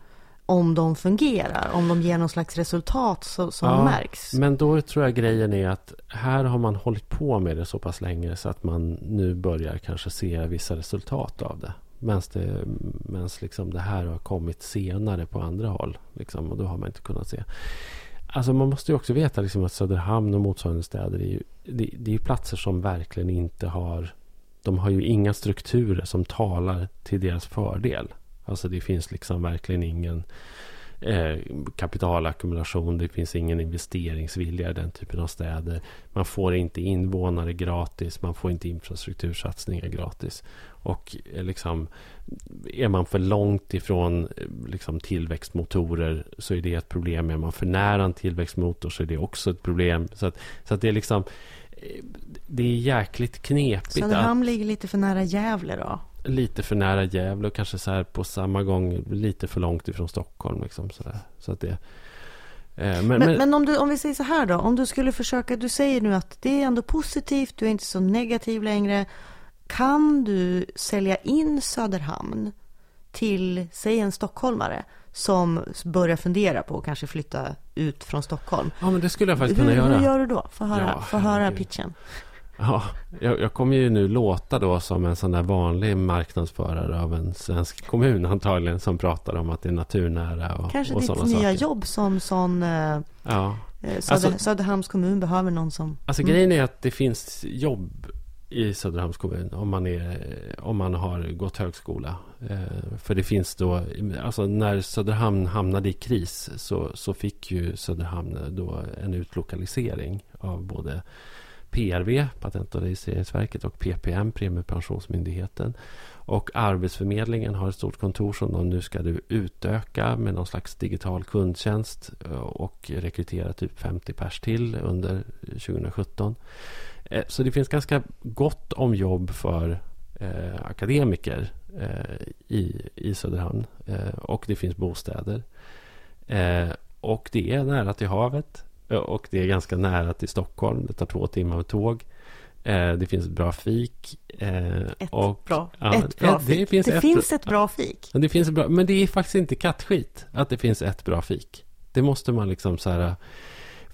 om de fungerar, om de ger någon slags resultat som, ja, märks. Men då tror jag grejen är att här har man hållit på med det så pass länge så att man nu börjar kanske se vissa resultat av det. Medan det, liksom det här har kommit senare på andra håll. Liksom, och då har man inte kunnat se. Alltså man måste ju också veta liksom att Söderhamn och motsvarande städer är ju, det, det är platser som verkligen inte har... De har ju inga strukturer som talar till deras fördel. Alltså det finns liksom verkligen ingen eh, kapitalackumulation. Det finns ingen investeringsvilja i den typen av städer. Man får inte invånare gratis. Man får inte infrastruktursatsningar gratis. Och eh, liksom, är man för långt ifrån eh, liksom, tillväxtmotorer så är det ett problem. Är man för nära en tillväxtmotor så är det också ett problem. Så, att, så att det är liksom eh, det är jäkligt knepigt. Söderhamn att, ligger lite för nära Gävle då? Lite för nära Gävle och kanske så här på samma gång lite för långt ifrån Stockholm. Liksom, så, där. så att det, men, men, men, men, om, du, om vi säger så här då, om du skulle försöka, du säger nu att det är ändå positivt, du är inte så negativ längre. Kan du sälja in Söderhamn till, säg en stockholmare som börjar fundera på att kanske flytta ut från Stockholm? Ja, men det skulle jag faktiskt kunna hur, göra. Hur gör du då? Få höra, ja, få höra pitchen. Ja, jag, jag, kommer ju nu låta då som en sån där vanlig marknadsförare av en svensk kommun antagligen som pratar om att det är naturnära och Kanske och ditt nya saker. jobb som sån eh, ja. Eh, Söder, alltså, Söderhamns kommun behöver någon som... Alltså mm. grejen är att det finns jobb i Söderhamns kommun om man, är, om man har gått högskola. Eh, för det finns då, alltså när Söderhamn hamnade i kris så, så fick ju Söderhamn då en utlokalisering av både PRV, Patent och registreringsverket och PPM, Premiepensionsmyndigheten. Och Arbetsförmedlingen har ett stort kontor som de nu ska utöka med någon slags digital kundtjänst eh, och rekrytera typ 50 pers till under 2017. Eh, så det finns ganska gott om jobb för eh, akademiker eh, i, i Söderhamn. Och det finns bostäder. Och det är nära till havet. Och det är ganska nära till Stockholm. Det tar två timmar med tåg. det finns bra fik. ett, och, bra, ja, ett bra fik. Det, finns, det ett, finns ett bra fik. Det finns bra, men det är faktiskt inte kattskit att det finns ett bra fik. Det måste man liksom så här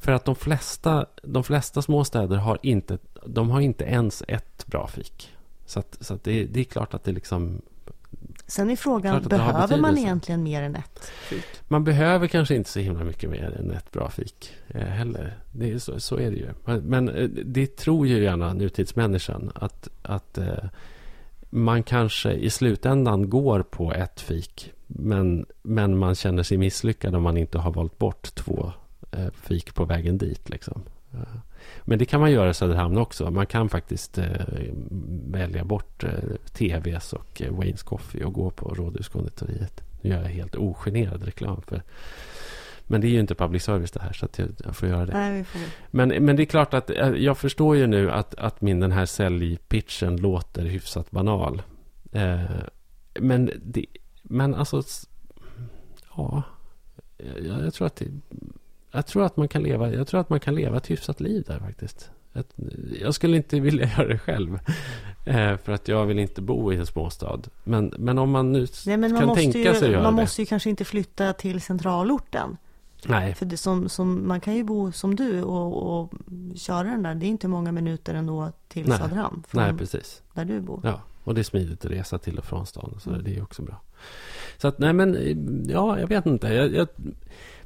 för att de flesta, de flesta småstäder har inte, de har inte ens ett bra fik. Så, att, så att det, det, är klart att det liksom... Sen är frågan, behöver man egentligen mer än ett fik? Man behöver kanske inte så himla mycket mer än ett bra fik eh, heller. Det är, så, så är det ju. Men, eh, det tror ju gärna nutidsmänniskan att, att eh, man kanske i slutändan går på ett fik. Men, men man känner sig misslyckad om man inte har valt bort två fik på vägen dit. Liksom. Men det kan man göra i Söderhamn också. Man kan faktiskt eh, välja bort eh, TVs och eh, Waynes Coffee och gå på Rådhuskonditoriet. Nu gör jag helt ogenerad reklam för men det är ju inte public service det här, så jag, jag, får göra det. Nej, får... Men, men det är klart att eh, jag förstår ju nu att, att min den här säljpitchen låter hyfsat banal. Eh, men, det, men alltså, ja, jag, jag tror att det, jag tror att man kan leva, jag tror att man kan leva ett hyfsat liv där faktiskt. Jag skulle inte vilja göra det själv. Eh, för att jag vill inte bo i en småstad. Men, men om man nu Nej, men man kan tänka ju, sig att göra Man det. måste ju kanske inte flytta till centralorten. Nej. För det som, som, man kan ju bo som du och, och köra den där. Det är inte många minuter ändå till Nej. Söderhamn. Nej, precis. Där du bor. Ja, och det är smidigt att resa till och från stan. Så mm. det är också bra. Så att, nej men, ja, jag vet inte. Jag, jag,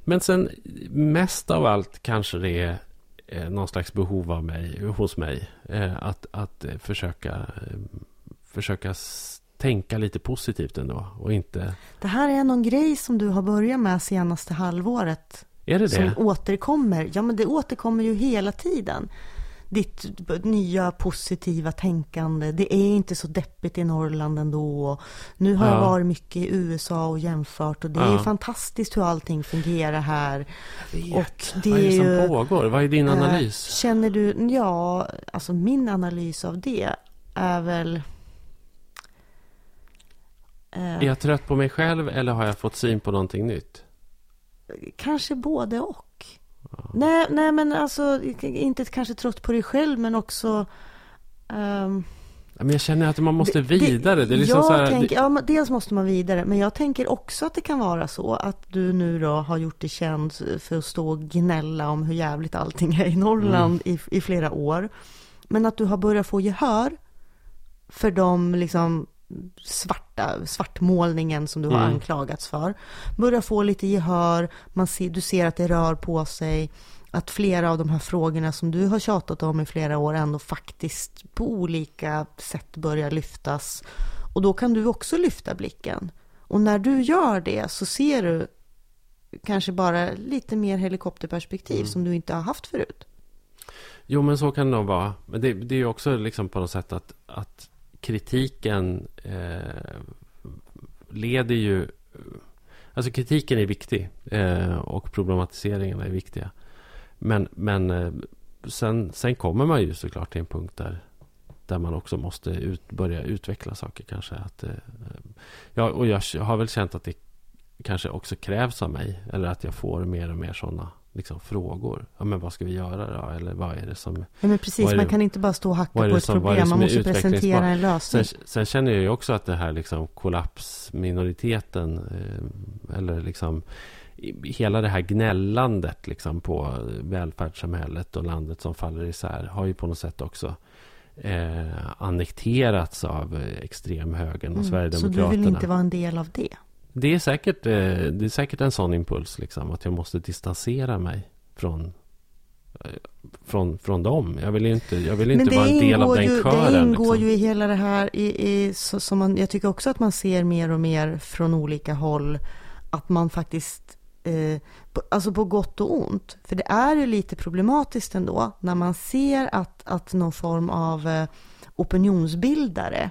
men sen mest av allt kanske det är eh, någon slags behov av mig, hos mig. Eh, att, att eh, försöka, eh, försöka tänka lite positivt ändå. Och inte... Det här är någon grej som du har börjat med senaste halvåret. Är det det? Som återkommer. Ja, men det återkommer ju hela tiden ditt nya positiva tänkande. Det är inte så deppigt i Norrland ändå. Nu har ja. jag varit mycket i USA och jämfört och det ja. är fantastiskt hur allting fungerar här. Och det Vad är det som pågår? Vad är din eh, analys? Känner du, ja, alltså min analys av det är väl... Äh, är jag trött på mig själv eller har jag fått syn på någonting nytt? Kanske både och. Nej, nej, men alltså inte kanske trött på dig själv, men också... Um, men jag känner att man måste vidare. Det, det är liksom jag så här, tänker, ja, dels måste man vidare, men jag tänker också att det kan vara så att du nu då har gjort dig känd för att stå och gnälla om hur jävligt allting är i Norrland mm. i, i flera år. Men att du har börjat få gehör för de liksom svarta, svartmålningen som du har mm. anklagats för. Börjar få lite gehör, man ser, du ser att det rör på sig, att flera av de här frågorna som du har tjatat om i flera år ändå faktiskt på olika sätt börjar lyftas. Och då kan du också lyfta blicken. Och när du gör det så ser du kanske bara lite mer helikopterperspektiv mm. som du inte har haft förut. Jo, men så kan det nog vara. Men det, det är också liksom på något sätt att, att kritiken eh, leder ju... Alltså kritiken är viktig eh, och problematiseringarna är viktiga. Men, men eh, sen, sen kommer man ju såklart till en punkt där, där man också måste ut, börja utveckla saker kanske. Att, eh, ja, och jag har väl känt att det kanske också krävs av mig. Eller att jag får mer och mer sådana liksom, frågor. Ja, men vad ska vi göra då? Eller vad är det som... Ja, men precis, man kan inte bara stå och hacka på ett som, problem. Man måste presentera en lösning. Sen, sen, känner jag ju också att det här liksom kollapsminoriteten eh, eller liksom hela det här gnällandet liksom på välfärdssamhället och landet som faller isär har ju på något sätt också eh, annekterats av extremhögern och mm, Sverigedemokraterna. Så du vill inte vara en del av det? Det är säkert, eh, det är säkert en sån impuls, liksom, att jag måste distansera mig från eh, från, från dem. Jag vill inte, jag vill inte vara en del av den ju, kören. Det ingår liksom. ju i hela det här, i, i, så, som man, jag tycker också att man ser mer och mer från olika håll, att man faktiskt, eh, alltså på gott och ont, för det är ju lite problematiskt ändå, när man ser att, att någon form av opinionsbildare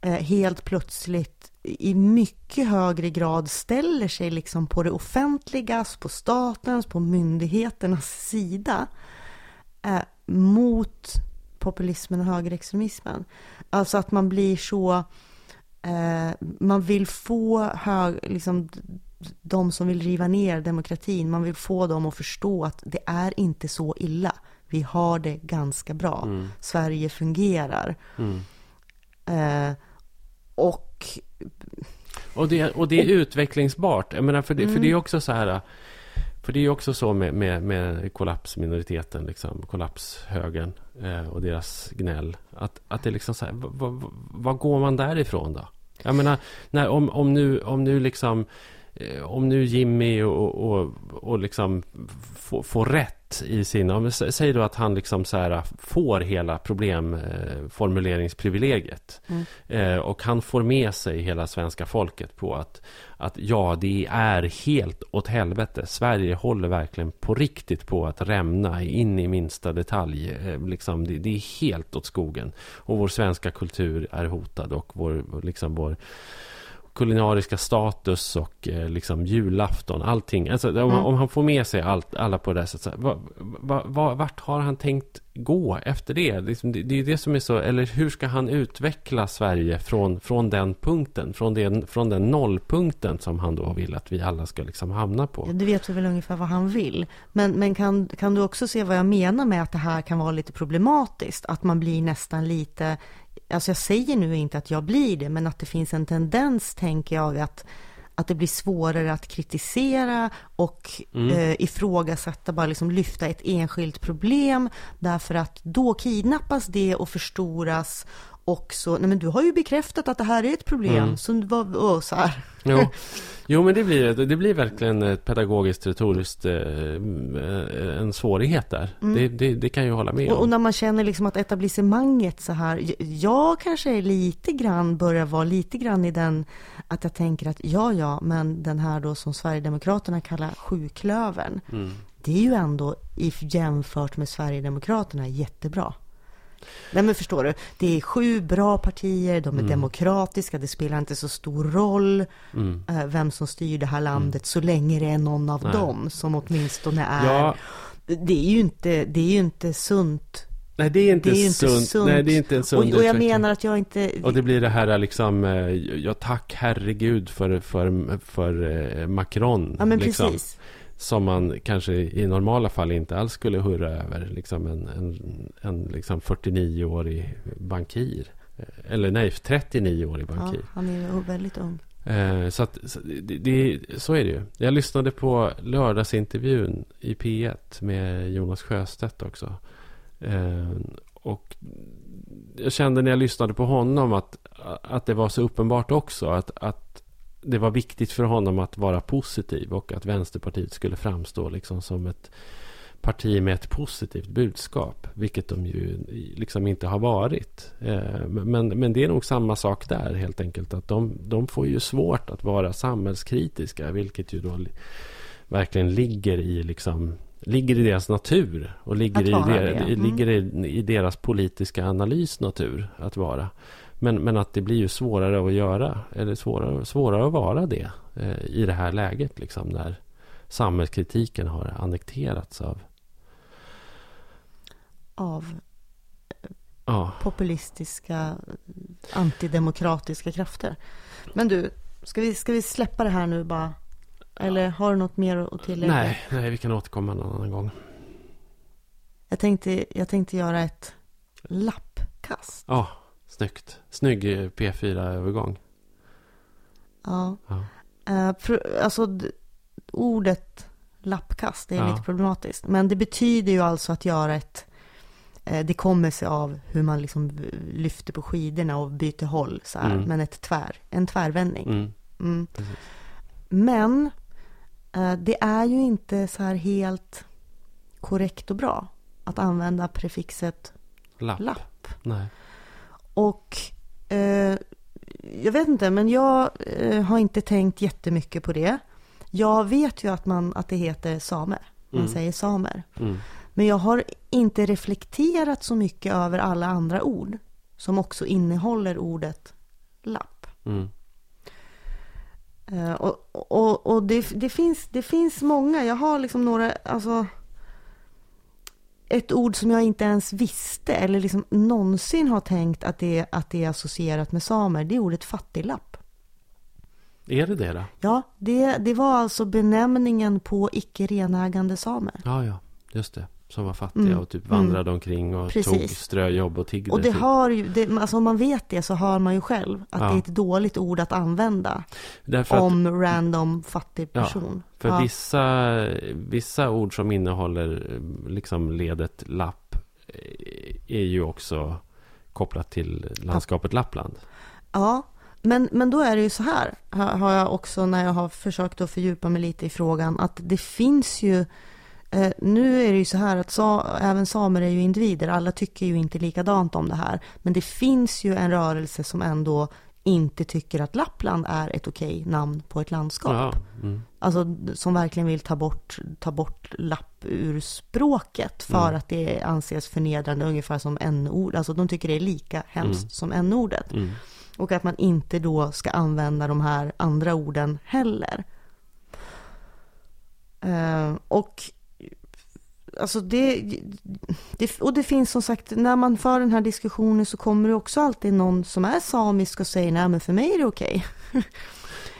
eh, helt plötsligt i mycket högre grad ställer sig liksom på det offentligas, på statens, på myndigheternas sida eh, mot populismen och högerextremismen. Alltså att man blir så, eh, man vill få hög, liksom, de som vill riva ner demokratin, man vill få dem att förstå att det är inte så illa. Vi har det ganska bra. Mm. Sverige fungerar. Mm. Eh, och och det, och det är utvecklingsbart. Jag menar, för, det, mm. för det är också så här... För det är också så med, med, med kollapsminoriteten, liksom, kollapshögern eh, och deras gnäll. Att, att det är liksom så här, vad går man därifrån då? Jag menar, när, om, om, nu, om nu liksom om nu Jimmy och, och, och liksom får, får rätt i sin... Om, säg då att han liksom så här får hela problemformuleringsprivilegiet. Mm. Eh, och han får med sig hela svenska folket på att, att ja, det är helt åt helvete. Sverige håller verkligen på riktigt på att rämna in i minsta detalj. Eh, liksom, det, det är helt åt skogen. Och vår svenska kultur är hotad och vår, liksom vår kulinariska status och eh, liksom julafton, allting. Alltså, om, Mm. om han får med sig allt, alla på det där sättet, va, va, va, vart har han tänkt gå efter det? Liksom, det? Det är ju det som är så, eller hur ska han utveckla Sverige från, från den punkten, från den, från den nollpunkten som han då vill att vi alla ska liksom hamna på? Ja, Du vet väl ungefär vad han vill. Men, men kan, kan du också se vad jag menar med att det här kan vara lite problematiskt? Att man blir nästan lite, alltså jag säger nu inte att jag blir det, men att det finns en tendens, tänker jag, att att det blir svårare att kritisera och Mm. eh, ifrågasätta, bara liksom lyfta ett enskilt problem. Därför att då kidnappas det och förstoras. Och så, nej men du har ju bekräftat att det här är ett problem. Mm. Så, vad, och så här. Jo. jo, men det blir, det blir verkligen ett pedagogiskt, retoriskt eh, en svårighet där. Det, det, det kan jag hålla med Mm. Och, och om. när man känner liksom att etablissemanget så här, jag kanske är lite grann, börjar vara lite grann i den, att jag tänker att ja, ja, men den här då som Sverigedemokraterna kallar sjuklövern, Mm. det är ju ändå jämfört med Sverigedemokraterna jättebra. Nej men förstår du, det är sju bra partier, de är demokratiska, det spelar inte så stor roll Mm. eh, vem som styr det här landet så länge det är någon av Nej. dem som åtminstone är Ja, det är ju inte, det är ju inte sunt. nej, det är inte, Det är ju inte sunt. sunt. Nej, det är inte en sund Och, och jag utveckling. menar att jag inte... Och det blir det här liksom, eh, ja tack herregud för, för, för eh, Macron. ja men liksom, precis. Som man kanske i normala fall inte alls skulle hurra över. Liksom en, en, en liksom 49-årig bankir. Eller nej, 39-årig Ja, bankir. han är ju väldigt ung. Eh, så, att, så, det, det, så är det ju. Jag lyssnade på lördagsintervjun i P1 med Jonas Sjöstedt också. Eh, och jag kände när jag lyssnade på honom att, att det var så uppenbart också. Att, att det var viktigt för honom att vara positiv och att Vänsterpartiet skulle framstå liksom som ett parti med ett positivt budskap. Vilket de ju liksom inte har varit. Eh, Men, men det är nog samma sak där helt enkelt. Att de, de får ju svårt att vara samhällskritiska. Vilket ju då li- verkligen ligger i liksom Ligger i deras natur och ligger, i, der, mm. ligger i, i deras politiska analys natur att vara. Men, men att det blir ju svårare att göra, eller svårare, svårare att vara det eh, i det här läget. Liksom, när samhällskritiken har annekterats av Av ja, populistiska, antidemokratiska krafter. Men du, ska vi, ska vi släppa det här nu bara? Eller har du något mer att tillägga? Nej, nej, vi kan återkomma en annan gång. Jag tänkte, jag tänkte göra ett lappkast. Ja, snyggt. Snygg eh, P4-övergång. Ja. Ja. Pro- alltså, ordet lappkast, det är Ja. lite problematiskt. Men det betyder ju alltså att göra ett... eh, Det kommer sig av hur man liksom lyfter på skidorna och byter håll så här. Mm. Men ett tvär, en tvärvändning. Mm, Mm. Men eh, det är ju inte så här helt korrekt och bra att använda prefixet Lapp. lapp. Nej. Och eh, jag vet inte, men jag eh, har inte tänkt jättemycket på det. Jag vet ju att, man, att det heter samer. Man Mm. säger samer. Mm. Men jag har inte reflekterat så mycket över alla andra ord som också innehåller ordet lapp. Mm. Eh, och och, och det, det, finns, det finns många. Jag har liksom några, alltså ett ord som jag inte ens visste eller liksom någonsin har tänkt att det, att det är associerat med samer. Det är ordet fattiglapp. Är det det då? Ja, det, det var alltså benämningen på icke renägande samer. Ja, ja. Just det. Som var fattiga Mm, och typ vandrade omkring och Precis. tog ströjobb och tiggde. Och det typ. har ju, det, alltså om man vet det så hör man ju själv att Ja. det är ett dåligt ord att använda Därför att, om random fattig Ja, person. för Ja. vissa, vissa ord som innehåller eh, liksom ledet lapp eh, är ju också kopplat till landskapet Lappland. Ja, Men, men då är det ju så här, har har jag också när jag har försökt att fördjupa mig lite i frågan, att det finns ju Eh, nu är det ju så här att sa, även samer är ju individer, alla tycker ju inte likadant om det här. Men det finns ju en rörelse som ändå inte tycker att Lappland är ett okej namn på ett landskap. Ja, mm. Alltså som verkligen vill ta bort, ta bort lapp ur språket för Mm. att det anses förnedrande, ungefär som n-ord. Alltså de tycker det är lika hemskt Mm. som n-ordet. Mm. Och att man inte då ska använda de här andra orden heller. Eh, och alltså det, det, och det finns som sagt, när man för den här diskussionen så kommer det också alltid någon som är samisk och säger nej men för mig är det okej.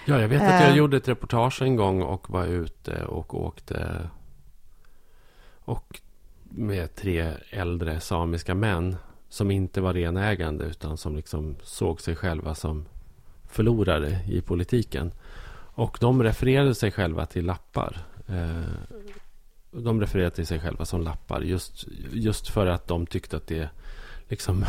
Ja, jag vet att jag Eh. gjorde ett reportage en gång och var ute och åkte och med tre äldre samiska män som inte var renägande utan som liksom såg sig själva som förlorare i politiken. Och de refererade sig själva till lappar. Eh, de refererade till sig själva som lappar just, just för att de tyckte att det liksom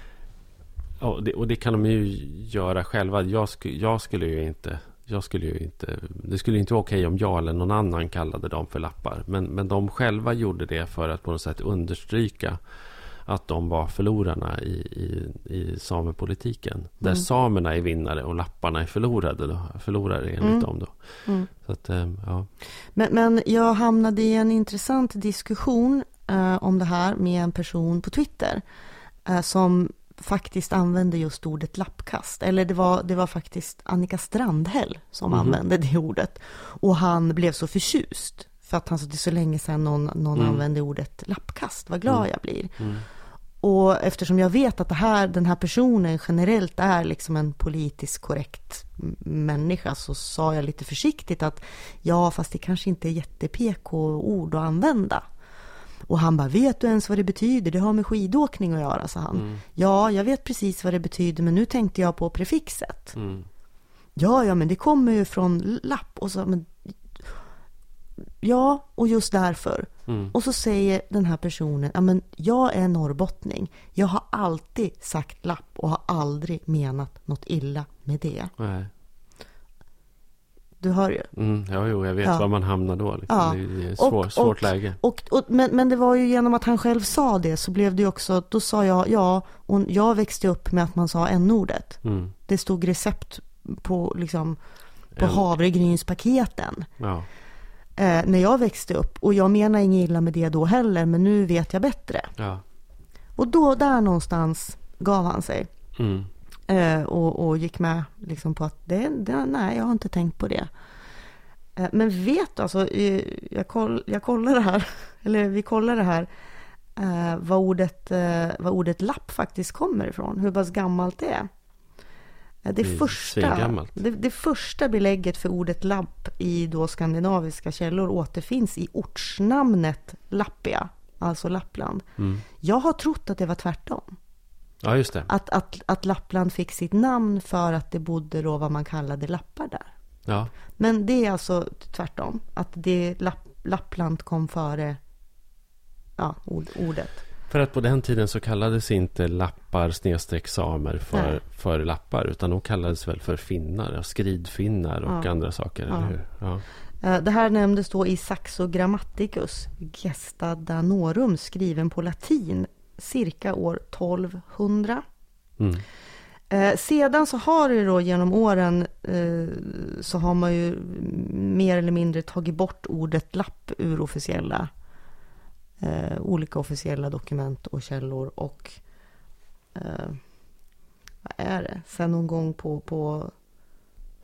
och det, och det kan de ju göra själva. Jag, sku, jag skulle ju inte... Jag skulle ju inte... Det skulle inte vara okej om jag eller någon annan kallade dem för lappar. Men, men de själva gjorde det för att på något sätt understryka att de var förlorarna i, i, i samepolitiken. Där Mm. samerna är vinnare och lapparna är förlorade då, förlorare enligt Mm. dem. Då. Mm. Så att, eh, ja. Men, men jag hamnade i en intressant diskussion eh, om det här med en person på Twitter eh, som faktiskt använde just ordet lappkast. Eller det var, det var faktiskt Annika Strandhäll som Mhm. använde det ordet. Och han blev så förtjust för att han sa det är så länge sedan någon, någon Mm. använde ordet lappkast. Vad glad Mm. jag blir. Och eftersom jag vet att här, den här personen generellt är liksom en politiskt korrekt människa så sa jag lite försiktigt att ja, fast det kanske inte är jätte-PK-ord att använda. Och han bara, vet du ens vad det betyder? Det har med skidåkning att göra, sa han. Mm. Ja, jag vet precis vad det betyder, men nu tänkte jag på prefixet. Mm. Ja, ja, men det kommer ju från lapp. Och så, men, ja, och just därför. Mm. Och så säger den här personen, ja men jag är norrbottning. Jag har alltid sagt lapp och har aldrig menat något illa med det. Nej. Du hör ju. Mm. Ja, jo, jag vet Ja. var man hamnar då. Liksom. Ja. Det är- ett Och- svår, svårt och- läge. Och, och, men, men det var ju genom att han själv sa det så blev det ju också, då sa jag ja, och jag växte upp med att man sa n-ordet. Mm. Det stod recept på, liksom, på En- havregrynspaketen. Ja. Eh, när jag växte upp. Och jag menar inget illa med det då heller, men nu vet jag bättre. Ja. Och då, där någonstans gav han sig. Mm. Eh, och, och gick med liksom på att det, det, nej, jag har inte tänkt på det. Eh, men vet alltså, jag, koll, jag kollar det här, eller vi kollar det här, eh, vad, ordet, eh, vad ordet lapp faktiskt kommer ifrån, hur pass gammalt det är. Det, första, det, det första belägget för ordet lapp i då skandinaviska källor återfinns i ortsnamnet Lappia, alltså Lappland. Mm. Jag har trott att det var tvärtom. Ja, just det. Att, att, att Lappland fick sitt namn för att det bodde då vad man kallade lappar där. Ja. Men det är alltså tvärtom. Att det Lapp, Lappland kom före ja, ord, ordet. För att på den tiden så kallades inte lappar snedstreck samer för, Nej. för lappar. Utan de kallades väl för finnar, skridfinnar och Ja. andra saker. Ja. Eller hur? Ja. Eh, Det här nämndes då i Saxo Grammaticus Gesta Danorum skriven på latin cirka år 1200. Mm. Eh, sedan så har det då genom åren eh, så har man ju mer eller mindre tagit bort ordet lapp ur officiella eh, olika officiella dokument och källor och eh, vad är det? Sen någon gång på, på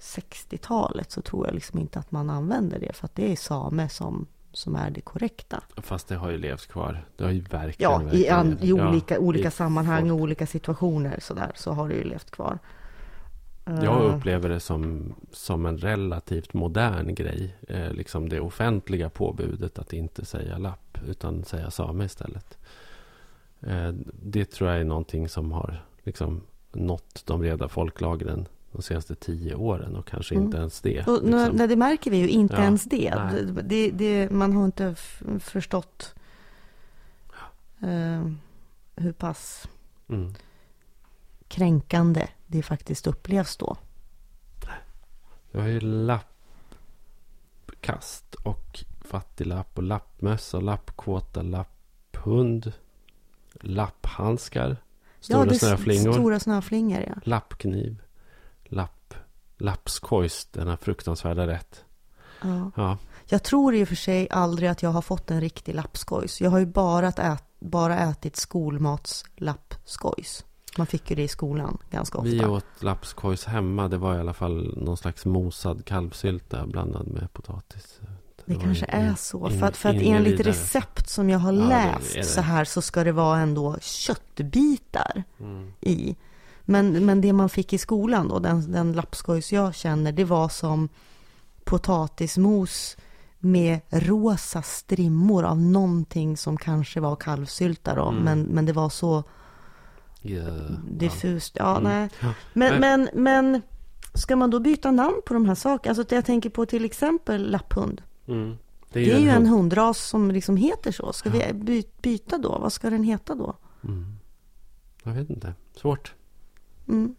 60-talet så tror jag liksom inte att man använder det för att det är same som, som är det korrekta. Fast det har ju levt kvar. Det har ju verkligen, Ja, i, an, i olika, Ja, olika i sammanhang och olika situationer sådär så har det ju levt kvar. Jag Eh, upplever det som, som en relativt modern grej. Eh, liksom det offentliga påbudet att inte säga lapp utan säga same istället. Eh, det tror jag är någonting som har liksom nått de breda folklagren de senaste tio åren och kanske Mm. inte ens det. Och, liksom. nej, det märker vi ju inte Ja, ens det. Det, det, det. Man har inte förstått eh, hur pass mm. kränkande det faktiskt upplevs då. Du har ju lappkast och fattiglapp och lappmössa, lappkåta, lapphund, lapphandskar, stora ja, snöflingor, stora snöflingor, ja. lappkniv, lapp, lappskojs, denna fruktansvärda rätt. ja. Ja, Jag tror i och för sig aldrig att jag har fått en riktig lappskojs. Jag har ju bara, ät, bara ätit skolmats lappskojs. Man fick ju det i skolan ganska ofta. vi åt lappskojs hemma. Det var i alla fall någon slags mosad kalvsylta blandad med potatis. Det kanske är så. in- För att, för att enligt vidare. recept som jag har Ja, det läst är det. så här så ska det vara ändå köttbitar Mm. i. Men, men det man fick i skolan då, den, den lappskojs jag känner, det var som potatismos med rosa strimmor av någonting som kanske var kalvsylta då. Mm. Men, men det var så Ja, diffust. Ja, Mm. nej. Men, men, men ska man då byta namn på de här sakerna? Alltså jag tänker på till exempel lapphund. Mm. Det är ju en hund. hundras som liksom heter så. Ska vi by, byta då? Vad ska den heta då? Mm. Jag vet inte. Svårt. Mm.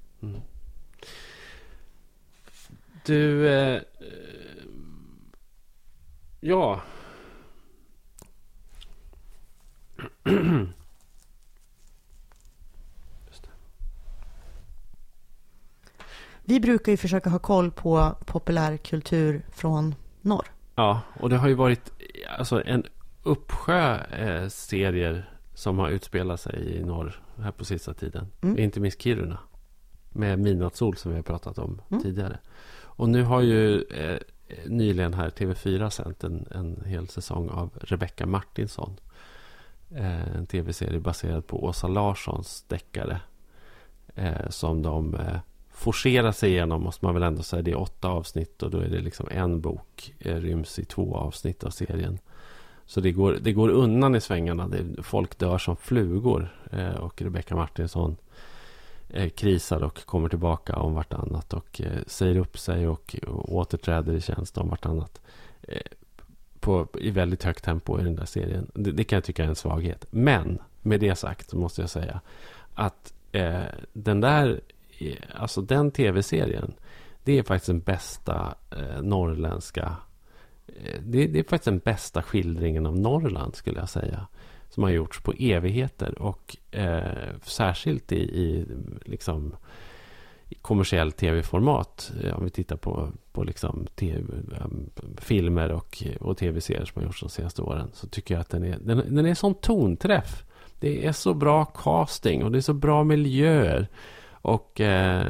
Du... Eh, ja. Det. Vi brukar ju försöka ha koll på populärkultur från norr. Ja, och det har ju varit alltså, en uppsjö eh, serier som har utspelat sig i norr här på sista tiden. Mm. Inte minst Kiruna. Med Midnattssol som vi har pratat om Mm. tidigare. Och nu har ju eh, nyligen här TV4 sänt en, en hel säsong av Rebecca Martinsson. Eh, en tv-serie baserad på Åsa Larssons deckare. Eh, som de forcera sig igenom måste man väl ändå säga. Det är åtta avsnitt och då är det liksom en bok eh, ryms i två avsnitt av serien. Så det går, det går undan i svängarna. Det, folk dör som flugor. Eh, och Rebecca Martinsson eh, krisar och kommer tillbaka om vartannat. Och eh, säger upp sig och, och återträder i tjänst om vartannat. Eh, på, I väldigt högt tempo i den där serien. Det, det kan jag tycka är en svaghet. Men med det sagt så måste jag säga att eh, den där, alltså den tv-serien, det är faktiskt den bästa eh, norrländska, eh, det, det är faktiskt den bästa skildringen av Norrland skulle jag säga. Som har gjorts på evigheter och eh, särskilt i, i liksom kommersiell tv-format. Eh, om vi tittar på, på liksom TV, eh, filmer och, och tv-serier som har gjorts de senaste åren. Så tycker jag att den är, den, den är sån tonträff. Det är så bra casting och det är så bra miljöer. Och, eh,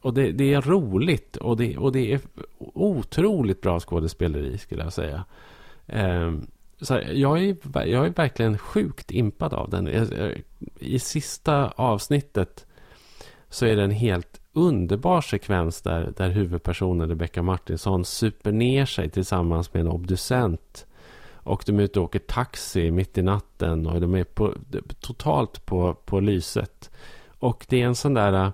och det, det är roligt och det, och det är otroligt bra skådespeleri skulle jag säga. Ehm, så jag, är, jag är verkligen sjukt impad av den. I sista avsnittet så är det en helt underbar sekvens där, där huvudpersonen Rebecca Martinsson super ner sig tillsammans med en obducent. Och de är ute och åker taxi mitt i natten och de är på, totalt på, på lyset. Och det är en sån där, äh,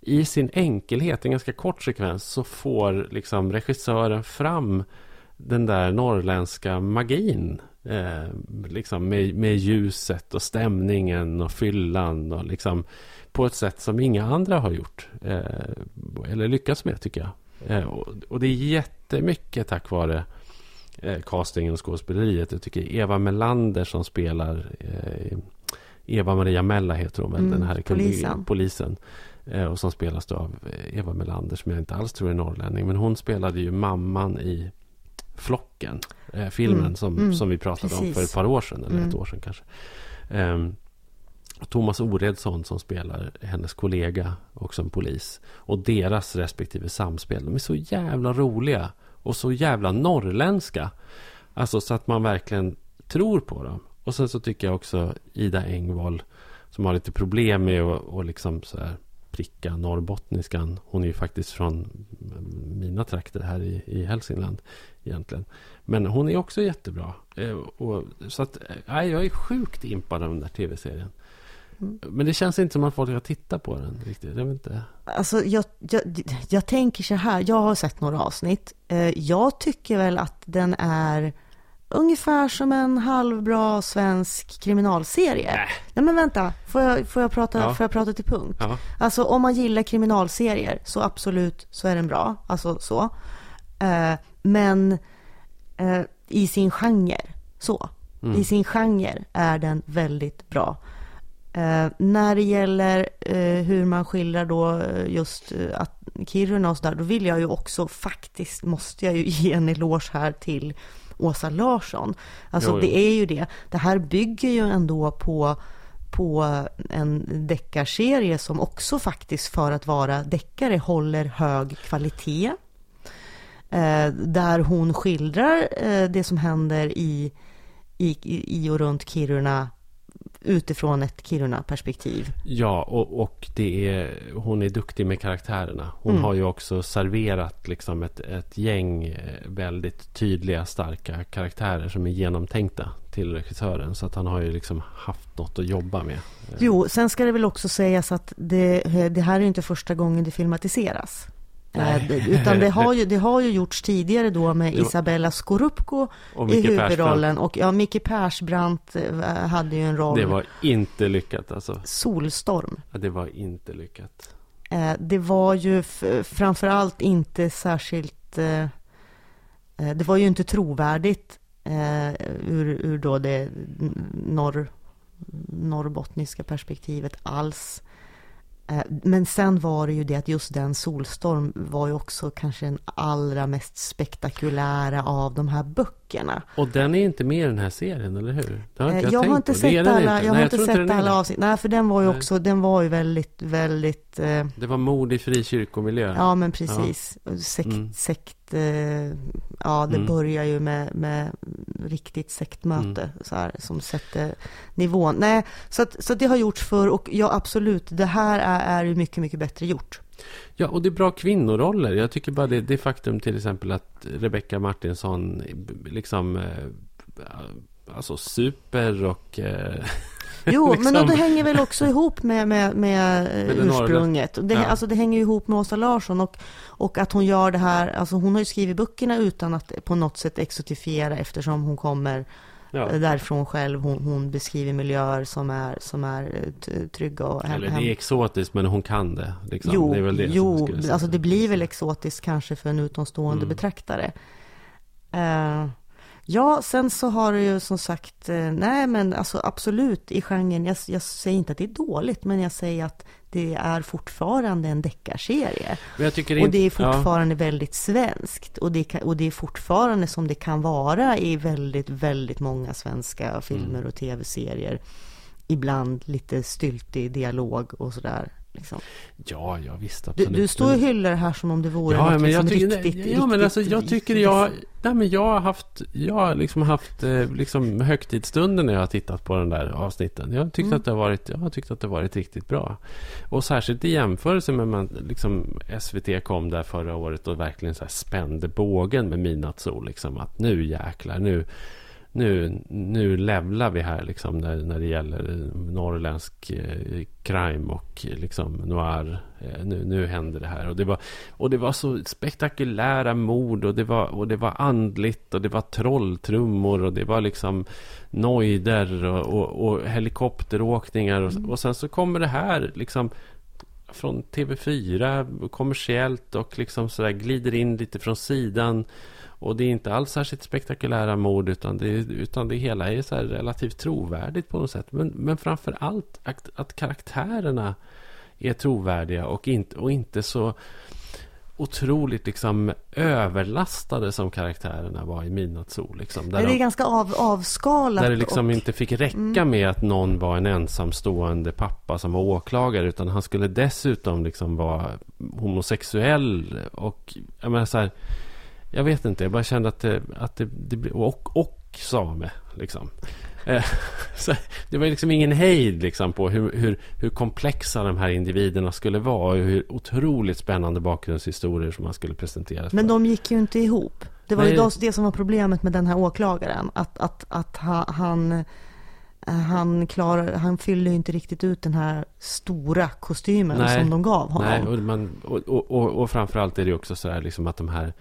i sin enkelhet, en ganska kort sekvens, så får liksom regissören fram den där norrländska magin. Eh, liksom med, med ljuset och stämningen och fyllan och liksom på ett sätt som inga andra har gjort. Eh, eller lyckats med tycker jag. Eh, och, och det är jättemycket tack vare eh, castingen och skådespeleriet. Jag tycker Eva Melander som spelar eh, eh, Eva Maria Mella heter hon väl, Mm, den här polisen. polisen. Eh, och som spelas av eh, Eva Melander som jag inte alls tror är norrlänning. Men hon spelade ju mamman i Flocken. Eh, filmen Mm, som, mm, som vi pratade om precis. för ett par år sedan. Eller ett Mm. år sedan kanske. Och Thomas Oredsson som spelar hennes kollega och som polis. Och deras respektive samspel. De är så jävla roliga. Och så jävla norrländska. Alltså så att man verkligen tror på dem. Och sen så tycker jag också Ida Engvall. Som har lite problem med att och liksom så här pricka norrbottniskan. Hon är ju faktiskt från mina trakter här i, i Hälsingland. Egentligen. Men hon är också jättebra. Eh, och, så att, eh, jag är sjukt impad av den där tv-serien. Mm. Men det känns inte som att folk har tittat på den riktigt. Jag inte. Alltså, jag, jag, jag tänker så här, jag har sett några avsnitt. Eh, Jag tycker väl att den är ungefär som en halvbra svensk kriminalserie. Nej, Nej men vänta, får jag, får, jag prata, ja. får jag prata till punkt? Ja. Alltså om man gillar kriminalserier så absolut så är den bra. Alltså så. Eh, men eh, i sin genre, så. Mm. I sin genre är den väldigt bra. Eh, när det gäller eh, hur man skildrar då eh, just eh, att Kiruna och sådär, då vill jag ju också faktiskt, måste jag ju ge en eloge här till Åsa Larsson. Alltså jo, jo. det är ju det. Det här bygger ju ändå på på en deckarserie som också faktiskt för att vara deckare håller hög kvalitet. Eh, där hon skildrar eh, det som händer i, i, i och runt Kiruna utifrån ett Kiruna-perspektiv. Ja, och, och det är, hon är duktig med karaktärerna. Hon mm. har ju också serverat liksom ett, ett gäng eh, väldigt tydliga, starka karaktärer som är genomtänkta till regissören. Så att han har ju liksom haft något att jobba med. Jo, sen ska det väl också sägas att det, det här är inte första gången det filmatiseras. Nej. Utan det har, ju, det har ju gjorts tidigare då med Isabella Scorupco i huvudrollen. Och ja, Micke Persbrandt eh, hade ju en roll. Det var inte lyckat alltså. Solstorm. Ja, det var inte lyckat. Eh, det var ju framförallt inte särskilt... Eh, det var ju inte trovärdigt ur, ur då det norr, norrbottniska perspektivet alls. Eh, men sen var det ju det att just den Solstorm var ju också kanske den allra mest spektakulära av de här böckerna. Och den är inte med i den här serien, eller hur? Det har inte jag, jag har inte sett alla, inte. jag har inte sett alla avsnitt. Nej, för den var ju Nej. också, den var ju väldigt, väldigt... Eh... Det var mord i frikyrkomiljö. Ja, men precis. Ja. Sekt, mm. sekt eh... ja det mm. börjar ju med, med riktigt sektmöte, mm. så här, som sätter nivån. Nej, så, att, så det har gjorts för och ja, absolut, det här är, är mycket, mycket bättre gjort. Ja, och det är bra kvinnoroller. Jag tycker bara det, det faktum till exempel att Rebecca Martinsson liksom eh, alltså super och eh, Jo, liksom. men det hänger väl också ihop med, med, med, med ursprunget. Det, ja. alltså, det hänger ihop med Åsa Larsson och, och att hon gör det här, alltså hon har ju skrivit böckerna utan att på något sätt exotifiera eftersom hon kommer ja. därifrån själv. Hon, hon, beskriver miljöer som är, som är eh, trygga och hem, Eller det är exotiskt men hon kan det. Liksom. Jo, det är väl det jo alltså det blir väl exotiskt kanske för en utomstående mm. betraktare. Uh, Ja, sen så har det ju som sagt, eh, nej men alltså absolut i genren, jag, jag säger inte att det är dåligt, men jag säger att det är fortfarande en deckarserie. Och det är fortfarande ja. väldigt svenskt. Och det, och det är fortfarande som det kan vara i väldigt, väldigt många svenska filmer mm. och tv-serier. Ibland lite styltig dialog och sådär. Liksom. Ja, ja visst. Absolut. Du, du står och hyllar det här som om det vore ja, något men jag liksom tycker, riktigt, Ja, men alltså jag tycker jag... Nej, men jag har haft... Jag har liksom haft eh, liksom högtidsstunder när jag har tittat på den där avsnitten. Jag har tyckt, mm. att, det har varit, jag har tyckt att det har varit riktigt bra. Och särskilt i jämförelse med man, liksom SVT kom där förra året och verkligen så spände bågen med midnattssol. Liksom, att nu jäklar, nu nu, nu levlar vi här liksom när, när det gäller norrländsk eh, crime och liksom noir. Eh, nu, nu händer det här. Och det, var, och det var så spektakulära mord och det, var, och det var andligt och det var trolltrummor och det var liksom nojder och, och, och helikopteråkningar. Och, och sen så kommer det här liksom från TV4 kommersiellt och liksom sådär glider in lite från sidan. Och det är inte alls särskilt spektakulära mord utan det, utan det hela är så relativt trovärdigt på något sätt. Men, men framför allt att, att karaktärerna är trovärdiga och inte, och inte så otroligt liksom överlastade som karaktärerna var i Midnattssol. Liksom, där det är de, ganska av, avskalat. Där det liksom och... inte fick räcka mm. med att någon var en ensamstående pappa som var åklagare. Utan han skulle dessutom liksom vara homosexuell. Och jag menar så här, jag vet inte, jag bara kände att det, att det, det och, och same liksom. Eh, så det var liksom ingen hejd liksom på hur, hur, hur komplexa de här individerna skulle vara och hur otroligt spännande bakgrundshistorier som man skulle presentera. Men de gick ju inte ihop. Det var Nej. ju det som var problemet med den här åklagaren. Att, att, att han, han, klar, han fyllde inte riktigt ut den här stora kostymen Nej. som de gav honom. Nej, och, man, och, och, och framförallt är det också så här liksom att de här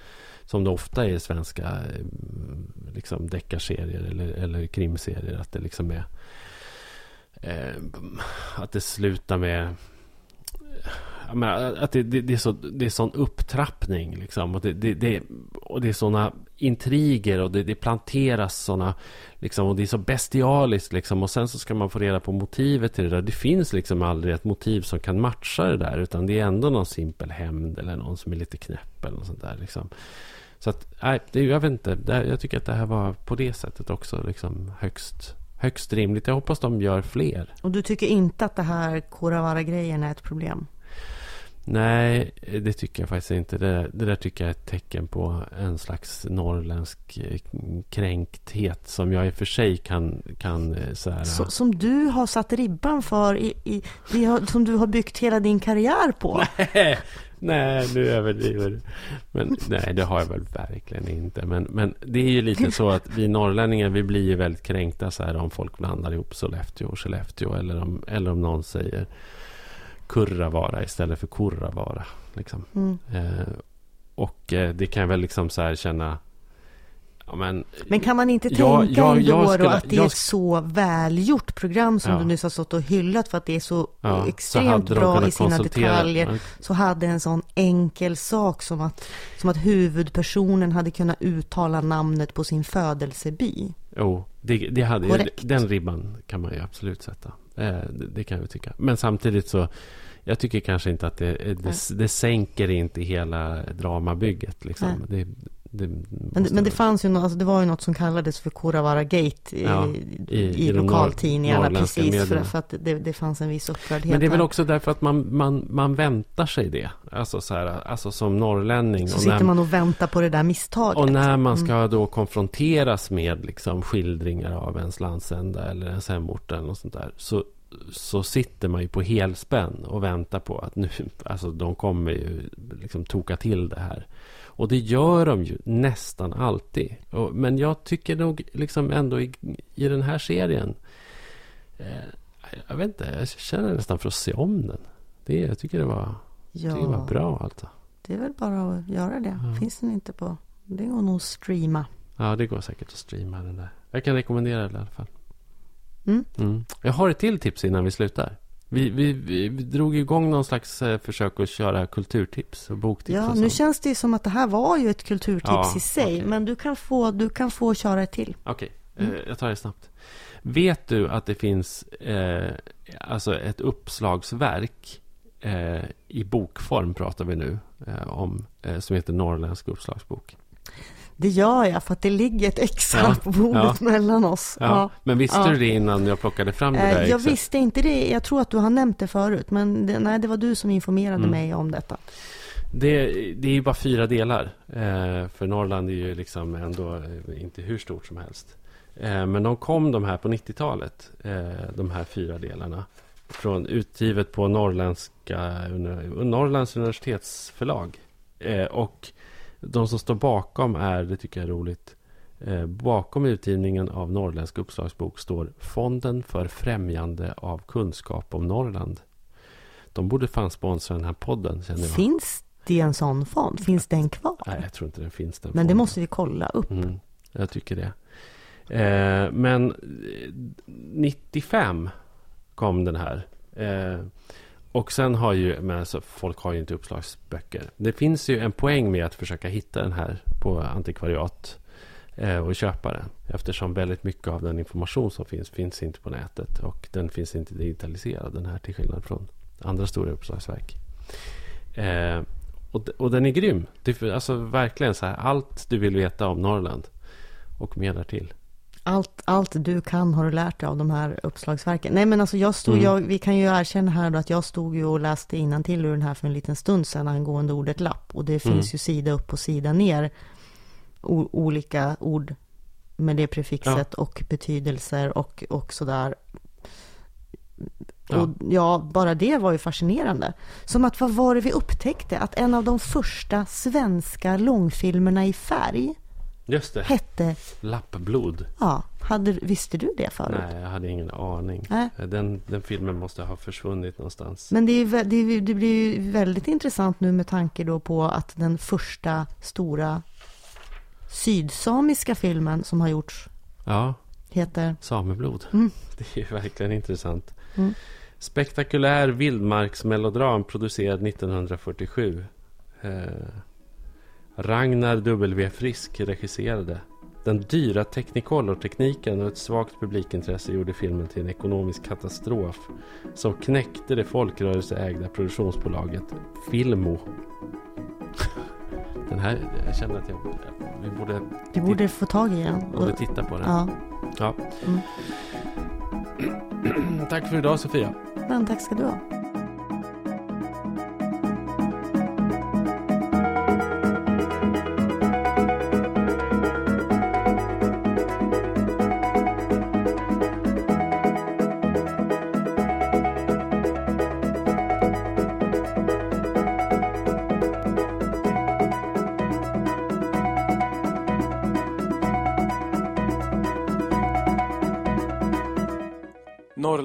som det ofta är i svenska eh, liksom deckarserier eller, eller krimserier. Att det liksom är eh, att det slutar med Menar, att det, det, det, är så, det är sån upptrappning. Liksom. Och, det, det, det, och det är såna intriger och det, det planteras såna... Liksom, och det är så bestialiskt. Liksom, och sen så ska man få reda på motivet till det där. Det finns liksom aldrig ett motiv som kan matcha det där. Utan det är ändå någon simpel hämnd eller någon som är lite knäpp eller något sånt där. Liksom. Så att, nej, det, jag vet inte. Det, jag tycker att det här var på det sättet också liksom högst högst rimligt. Jag hoppas de gör fler. Och du tycker inte att det här Koravara-grejen är ett problem? Nej, det tycker jag faktiskt inte. Det, det där tycker jag är ett tecken på en slags norrländsk eh, kränkthet som jag i och för sig kan... kan eh, så här, så, som du har satt ribban för, i, i, som du har byggt hela din karriär på. Nej, nej nu överdriver du. Men nej, det har jag väl verkligen inte. Men, men det är ju lite så att vi norrlänningar, vi blir ju väldigt kränkta så här om folk blandar ihop Sollefteå och Skellefteå. Eller om, eller om någon säger Kurravara istället för Kurravara. Liksom. Mm. Eh, och eh, det kan jag väl liksom så här känna men, men, kan man inte tänka jag, ändå jag skulle, att det är ett så välgjort program som ja. du nyss har stått och hyllat för att det är så ja, extremt så bra i sina detaljer. Så hade en sån enkel sak som att, som att huvudpersonen hade kunnat uttala namnet på sin födelseby. Jo, det, det hade, den ribban kan man ju absolut sätta. Eh, det, det kan jag tycka. Men samtidigt så jag tycker kanske inte att det, det, det sänker inte hela dramabygget. Liksom. Det, det men, men det fanns ju något, alltså det var ju något som kallades för Koravara Gate i, ja, i, i, i lokaltidningarna. Precis, för, för, att det, det fanns en viss upprördhet. Men det är väl också därför att man, man, man väntar sig det. Alltså, så här, alltså som norrlänning. Så sitter när, man och väntar på det där misstaget. Och när man ska mm. då konfronteras med liksom, skildringar av ens landsända eller ens hemort eller något sånt där. Så, så sitter man ju på helspänn och väntar på att nu, alltså de kommer ju liksom toka till det här. Och det gör de ju nästan alltid. Och, men jag tycker nog liksom ändå i, i den här serien. Eh, jag vet inte, jag känner nästan för att se om den. Det, jag tycker det var, ja, tycker det var bra alltså. Det är väl bara att göra det. Ja. Finns den inte på... Det går nog att streama. Ja, det går säkert att streama den där. Jag kan rekommendera det i alla fall. Mm. Mm. Jag har ett till tips innan vi slutar. Vi, vi, vi, drog igång någon slags eh, försök att köra kulturtips och boktips. Ja, och nu känns det som att det här var ju ett kulturtips ja, i sig. Okay. Men du kan, få, du kan få köra ett till. Okej, okay. mm. eh, jag tar det snabbt. Vet du att det finns eh, alltså ett uppslagsverk eh, i bokform pratar vi nu eh, om, eh, som heter Norrländsk uppslagsbok? Det gör jag för att det ligger ett exempel ja, på bordet ja. mellan oss. Ja. Men visste du det innan jag plockade fram det där Jag visste inte det. Jag tror att du har nämnt det förut. Men det, nej, det var du som informerade mm. mig om detta. Det, det är ju bara fyra delar. Eh, för Norrland är ju liksom ändå eh, inte hur stort som helst. Eh, men de kom de här på 90-talet. Eh, de här fyra delarna. Från utgivet på Norrländska, Norrlands universitetsförlag. Eh, och de som står bakom är, det tycker jag är roligt, eh, bakom utgivningen av Norrländsk uppslagsbok står Fonden för främjande av kunskap om Norrland. De borde fan sponsra den här podden. Känner jag. Finns det en sån fond? Finns den kvar? Nej, jag tror inte den finns. Den men det måste vi kolla upp. Mm, jag tycker det. Eh, men 95 kom den här. Eh, och sen har ju, men alltså, folk har ju inte uppslagsböcker. Det finns ju en poäng med att försöka hitta den här på antikvariat eh, och köpa den. Eftersom väldigt mycket av den information som finns, finns inte på nätet. Och den finns inte digitaliserad, den här till skillnad från andra stora uppslagsverk. Eh, och, och den är grym. Alltså verkligen så här, allt du vill veta om Norrland och mer därtill. Allt, allt du kan har du lärt dig av de här uppslagsverken. Nej men alltså jag stod, mm. jag, vi kan ju erkänna här då att jag stod ju och läste till ur den här för en liten stund sedan angående ordet lapp. Och det finns mm. ju sida upp och sida ner o, olika ord med det prefixet ja. och betydelser och, och sådär. Ja. Och ja, bara det var ju fascinerande. Som att vad var det vi upptäckte? Att en av de första svenska långfilmerna i färg Just det. Hette... Lappblod. Ja. Hade, visste du det förut? Nej, jag hade ingen aning. Nej. Den, den filmen måste ha försvunnit någonstans. Men det, är, det, det blir väldigt intressant nu med tanke då på att den första stora sydsamiska filmen som har gjorts Ja, heter... sameblod. Mm. Det är verkligen intressant. Mm. Spektakulär vildmarksmelodram producerad 1947. Eh, Ragnar W. Frisk regisserade. Den dyra Technicolor-tekniken och ett svagt publikintresse gjorde filmen till en ekonomisk katastrof som knäckte det folkrörelseägda produktionsbolaget Filmo. Den här, jag känner att jag, vi borde, Du borde få tag i den. borde titta på den. Ja, Ja. Mm. Tack för idag Sofia. men tack ska du ha.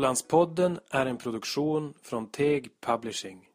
Norrlandspodden är en produktion från Teg Publishing.